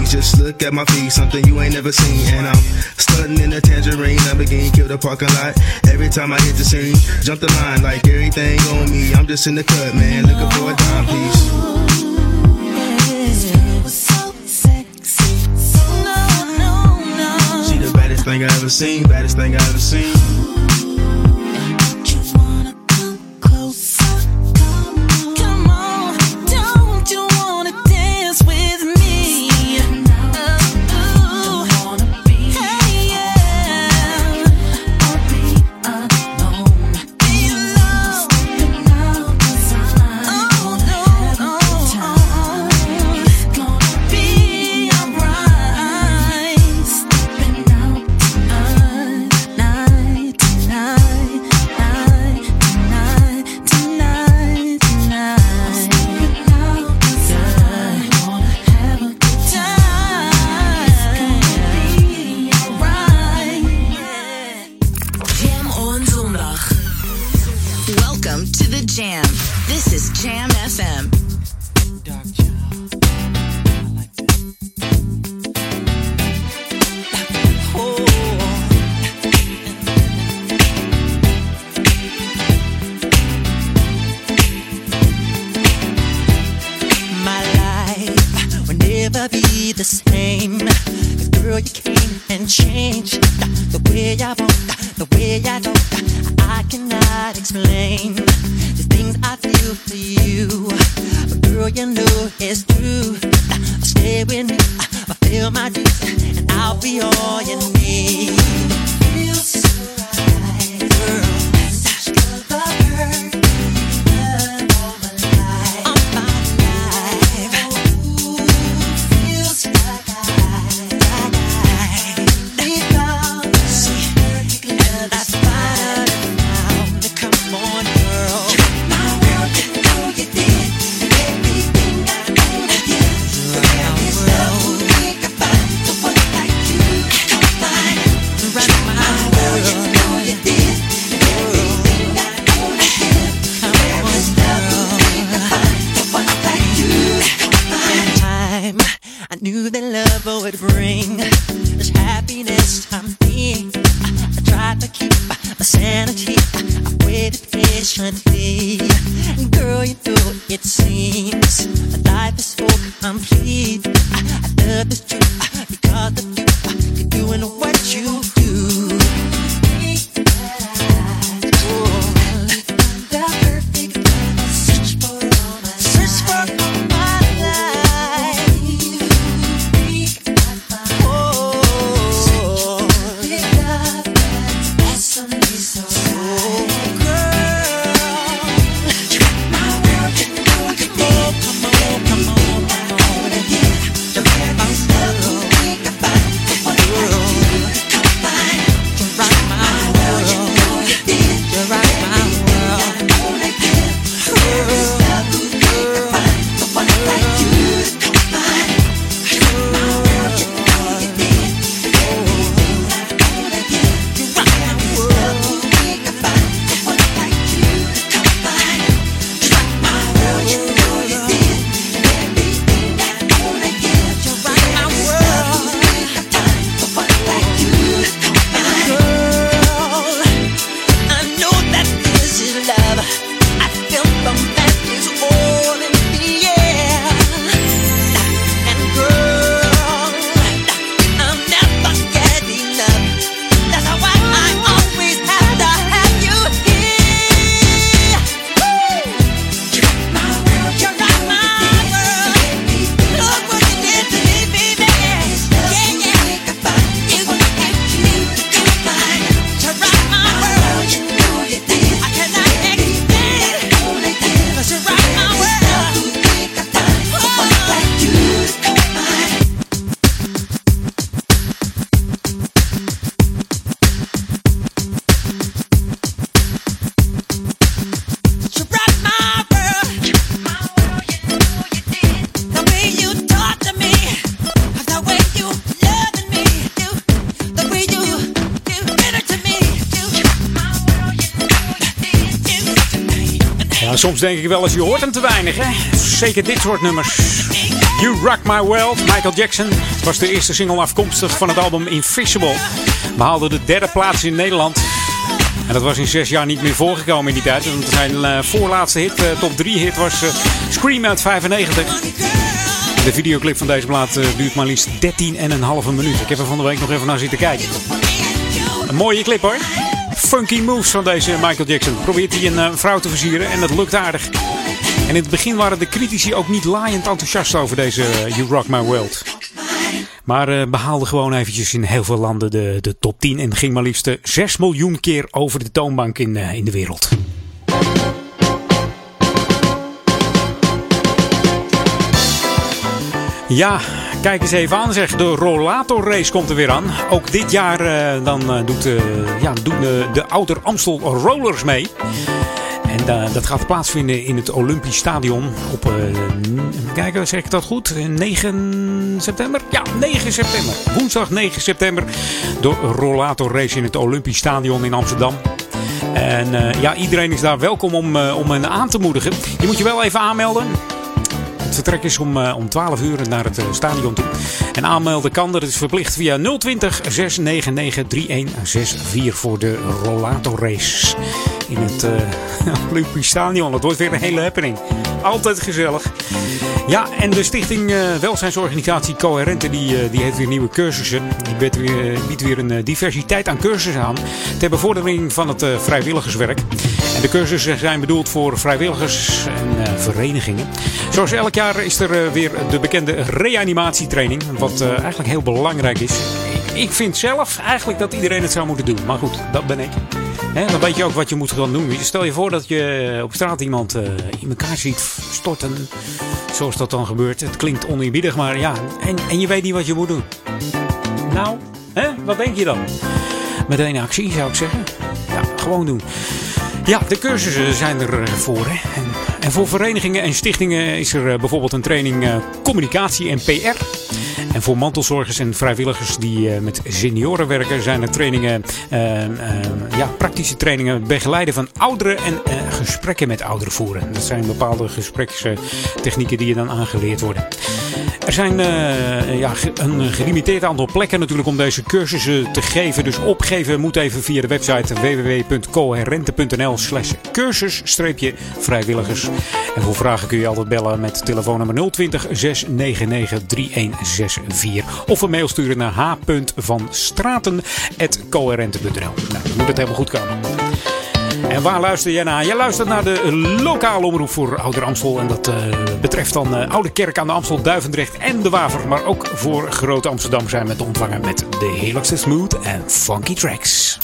Just look at my feet, something you ain't never seen, and I'm stunting in a tangerine. I'm Lamborghini kill the parking lot every time I hit the scene. Jump the line like everything on me. I'm just in the cut, man, looking for a the baddest thing I ever seen, baddest thing I ever seen. Denk ik wel eens, je hoort hem te weinig, hè? Zeker dit soort nummers. You Rock My World, Michael Jackson, was de eerste single afkomstig van het album Invisible. Behaalde de derde plaats in Nederland. En dat was in zes jaar niet meer voorgekomen in die tijd. Want zijn eh, voorlaatste hit, eh, top 3 hit, was eh, Scream uit 95. De videoclip van deze plaat duurt maar liefst 13,5 minuut. Ik heb er van de week nog even naar zitten kijken. Een mooie clip hoor. Funky moves van deze Michael Jackson. Probeert hij een eh, vrouw te versieren en dat lukt aardig. En in het begin waren de critici ook niet laaiend enthousiast over deze eh, You Rock My World. Maar eh, behaalde gewoon eventjes in heel veel landen de, de top 10 en ging maar liefst eh, 6 miljoen keer over de toonbank in, in de wereld. Ja, kijk eens even aan zeg. De rollator race komt er weer aan. Ook dit jaar eh, dan, eh, doet, eh, ja, doen de, de Outer Amstel Rollers mee. En dat gaat plaatsvinden in het Olympisch Stadion op, kijken, zeg ik dat goed? Eh, 9 september? Ja, 9 september. Woensdag 9 september. De rollator race in het Olympisch Stadion in Amsterdam. En ja, iedereen is daar welkom om, om hen aan te moedigen. Je moet je wel even aanmelden. Vertrek is om, eh, om 12 uur naar het eh, stadion toe. En aanmelden kan, dat is verplicht via 020 699 3164 voor de rollator race. In het eh, *laughs* Olympisch Stadion. Dat wordt weer een hele happening. Altijd gezellig. Ja, en de stichting eh, Welzijnsorganisatie Coherente die, eh, die heeft weer nieuwe cursussen. Die biedt weer, weer een diversiteit aan cursussen aan. Ter bevordering van het vrijwilligerswerk. En de cursussen zijn bedoeld voor vrijwilligers en verenigingen. Zoals elk jaar is er weer de bekende reanimatietraining. Wat eigenlijk heel belangrijk is. Ik vind zelf eigenlijk dat iedereen het zou moeten doen. Maar goed, dat ben ik. Dan weet je ook wat je moet gaan doen. Stel je voor dat je op straat iemand eh, in elkaar ziet storten. Zoals dat dan gebeurt. Het klinkt oneerbiedig, maar ja. En, en je weet niet wat je moet doen. Nou, hè? wat denk je dan? Meteen actie zou ik zeggen. Ja, gewoon doen. Ja, de cursussen zijn er eh, voor. Hè? En, en voor verenigingen en stichtingen is er eh, bijvoorbeeld een training communicatie en PR. En voor mantelzorgers en vrijwilligers die eh, met senioren werken, zijn er trainingen, eh, eh, ja, praktische trainingen, begeleiden van ouderen en gesprekken met ouderen voeren. Dat zijn bepaalde gesprekstechnieken die je dan aangeleerd worden. Er zijn eh, ja, een gelimiteerd aantal plekken natuurlijk om deze cursussen te geven. Dus opgeven moet even via de website www.coherente.nl slash cursus-vrijwilligers. En voor vragen kun je altijd bellen met telefoonnummer 020 699 3164. Of een mail sturen naar h.vanstraten.coherente.nl Nou, dan moet het helemaal goed komen. En waar luister jij naar? Jij luistert naar de lokale omroep voor Ouder Amstel. En dat eh, betreft dan eh, Oude Kerk aan de Amstel, Duivendrecht en de Waver. Maar ook voor Groot Amsterdam zijn we te ontvangen met de heerlijkste smooth en funky tracks.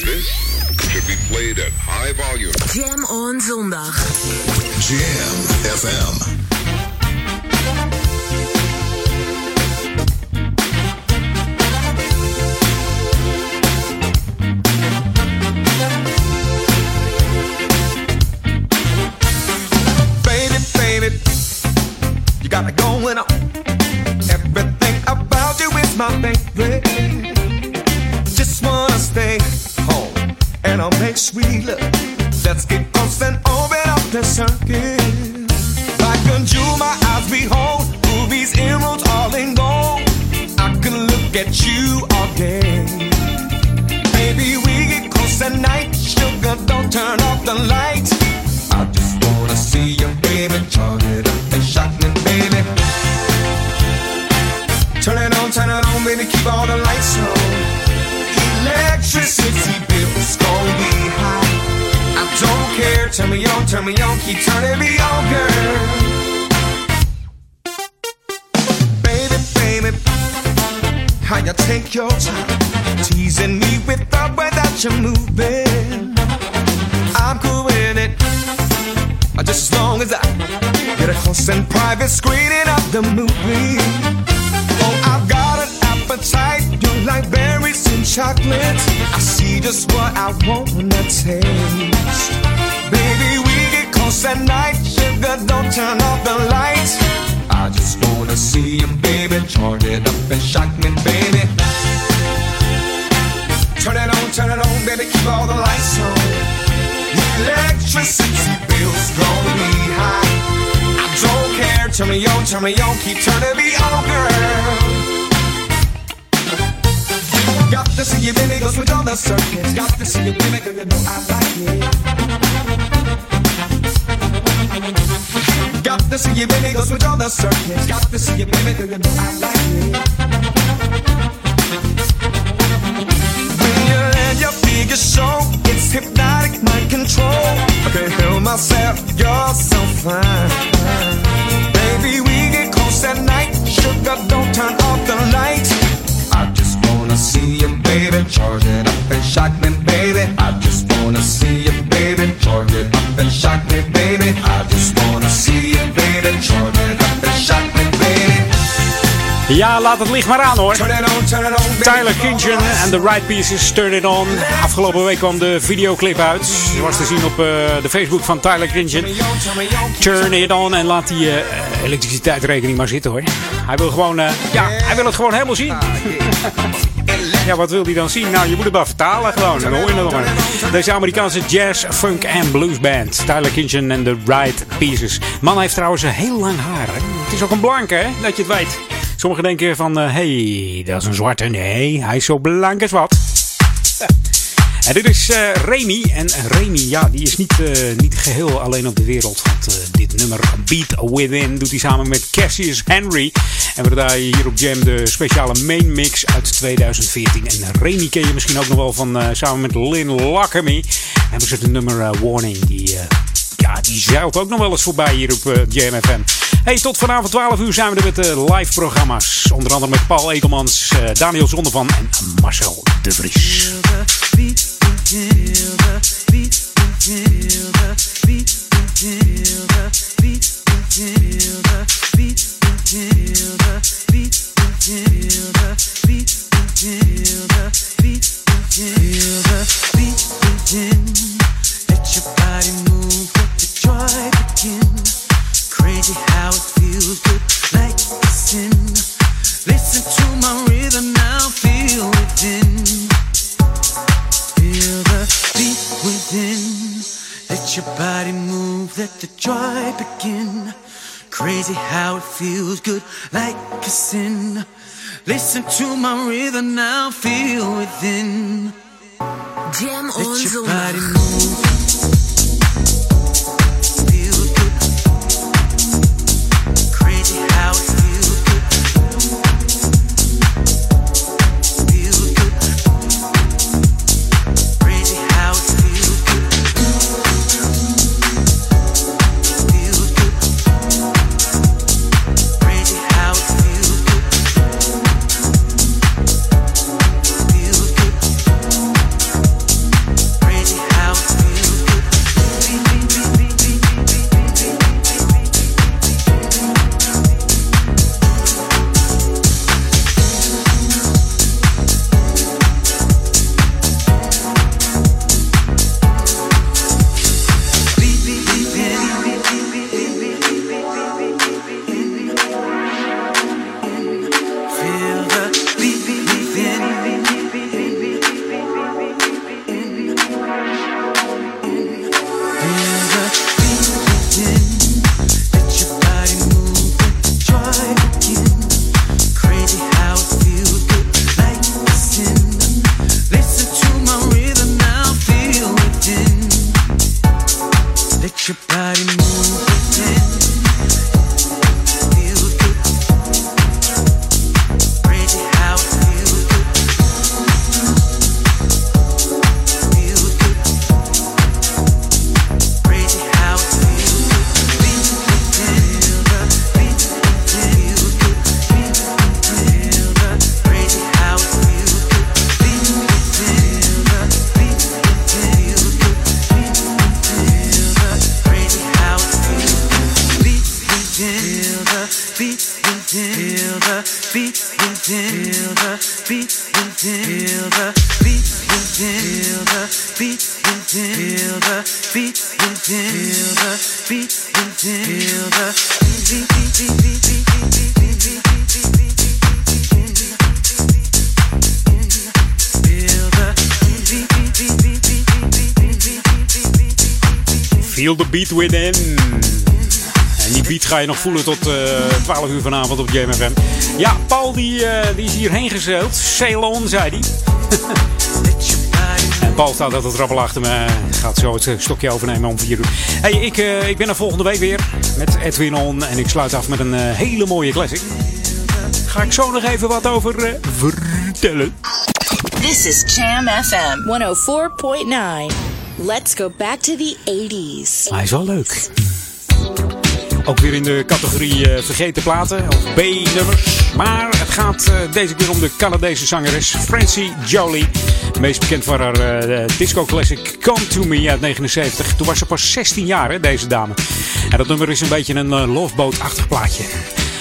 This should be played at high volume. Jam on zondag. Jam FM. Got it going on. Everything about you is my baby. Just wanna stay home and I'll make sweet love. Let's get close and open up the circuit. Like a jewel, my eyes behold, rubies, emeralds, all in gold. I can look at you all day. Baby, we get close at night. Sugar, don't turn off the lights. I just wanna see you, baby. Turn Turn it on, baby. Keep all the lights on. Electricity bills gon' be high. I don't care. Turn me on, turn me on. Keep turning me on, girl. Baby, baby, how you take your time, teasing me with the way that you're moving. I'm cool with it. Just as long as I get a close and private screening of the movie. Oh, I've got an appetite. You like berries and chocolate. I see just what I wanna taste. Baby, we get close at night. Sugar, don't turn off the lights. I just wanna see you, baby. Turn it up and shock me, baby. Turn it on, turn it on, baby. Keep all the lights on. Electricity bills gonna be high. I don't care. Turn me on, turn me on, keep turning me on, girl. Got to see you, baby, go switch on the circuit. Got to see you, baby, girl, you know I like it. Got to see you, baby, go switch on the circuit. Got to see you, baby, girl, you know I like it. When you land your biggest show, it's hypnotic mind control. I can't help myself, you're so fine. Sugar, don't turn off the lights. I just wanna see you, baby. Charge it up and shock me, baby. I just wanna see you, baby. Charge it up and shock me, baby. I just wanna Ja, laat het licht maar aan hoor. Tyler Kinchen en The Right Pieces, Turn It On. Afgelopen week kwam de videoclip uit. Die was te zien op eh, de Facebook van Tyler Kinchen. Turn It On en laat die eh, elektriciteitsrekening maar zitten hoor. Hij wil gewoon, eh, ja, hij wil het gewoon helemaal zien. Ja, wat wil hij dan zien? Nou, je moet het maar vertalen gewoon. Dan. Deze Amerikaanse jazz, funk en blues band. Tyler Kinchen en The Right Pieces. Man heeft trouwens een heel lang haar. Hè? Het is ook een blanke, hè? Dat je het weet. Sommigen denken van, hé, hey, dat is een zwarte. Nee, hij is zo blank als wat. En dit is eh Remy. En Remy, ja, die is niet, eh, niet geheel alleen op de wereld. Want eh, dit nummer Beat Within doet hij samen met Cassius Henry. En we draaien hier op Jam de speciale main mix uit 2014. En Remy ken je misschien ook nog wel van eh, samen met Lynn Lockamy. En we zetten nummer eh, Warning. Die, eh, ja, die zeilt ook nog wel eens voorbij hier op eh, Jam FM. Hey, tot vanavond 12 uur zijn we er met de live programma's. Onder andere met Paul Ekelmans, eh, Daniel Zonnevan en Marcel de Vries. Let your body move, let the joy begin. Crazy how it feels good, like a sin. Listen to my rhythm now, feel within. Jam Let on your body move. Je nog voelen tot eh 12 uur vanavond op JMFM. Ja, Paul die, eh, die is hierheen gezeild. Sail on, zei hij. *laughs* en Paul staat altijd rabbel achter me. Gaat zo het eh, stokje overnemen om 4 uur. Hey, ik, ik ben er volgende week weer met Edwin On. En ik sluit af met een hele mooie classic. Ga ik zo nog even wat over vertellen. This is Jam FM 104.9. Let's go back to the 80s. Hij is wel leuk. Ook weer in de categorie eh, vergeten platen of B-nummers. Maar het gaat eh, deze keer om de Canadese zangeres Francie Jolie. Meest bekend voor haar eh, disco classic Come To Me uit 79. Toen was ze pas 16 jaar, hè, deze dame. En dat nummer is een beetje een uh, loveboat-achtig plaatje.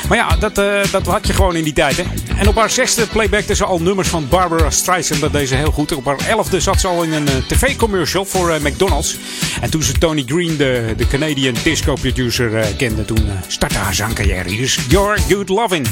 Maar ja, dat, eh, dat had je gewoon in die tijd. Hè? En op haar zesde playbackte ze al nummers van Barbara Streisand. Dat deed ze heel goed. Op haar elfde zat ze al in een eh, tv-commercial voor eh, McDonald's. En toen ze Tony Green, de, de Canadian disco producer, eh, kende, toen startte haar zangcarrière. Hier is Your Good Lovin'.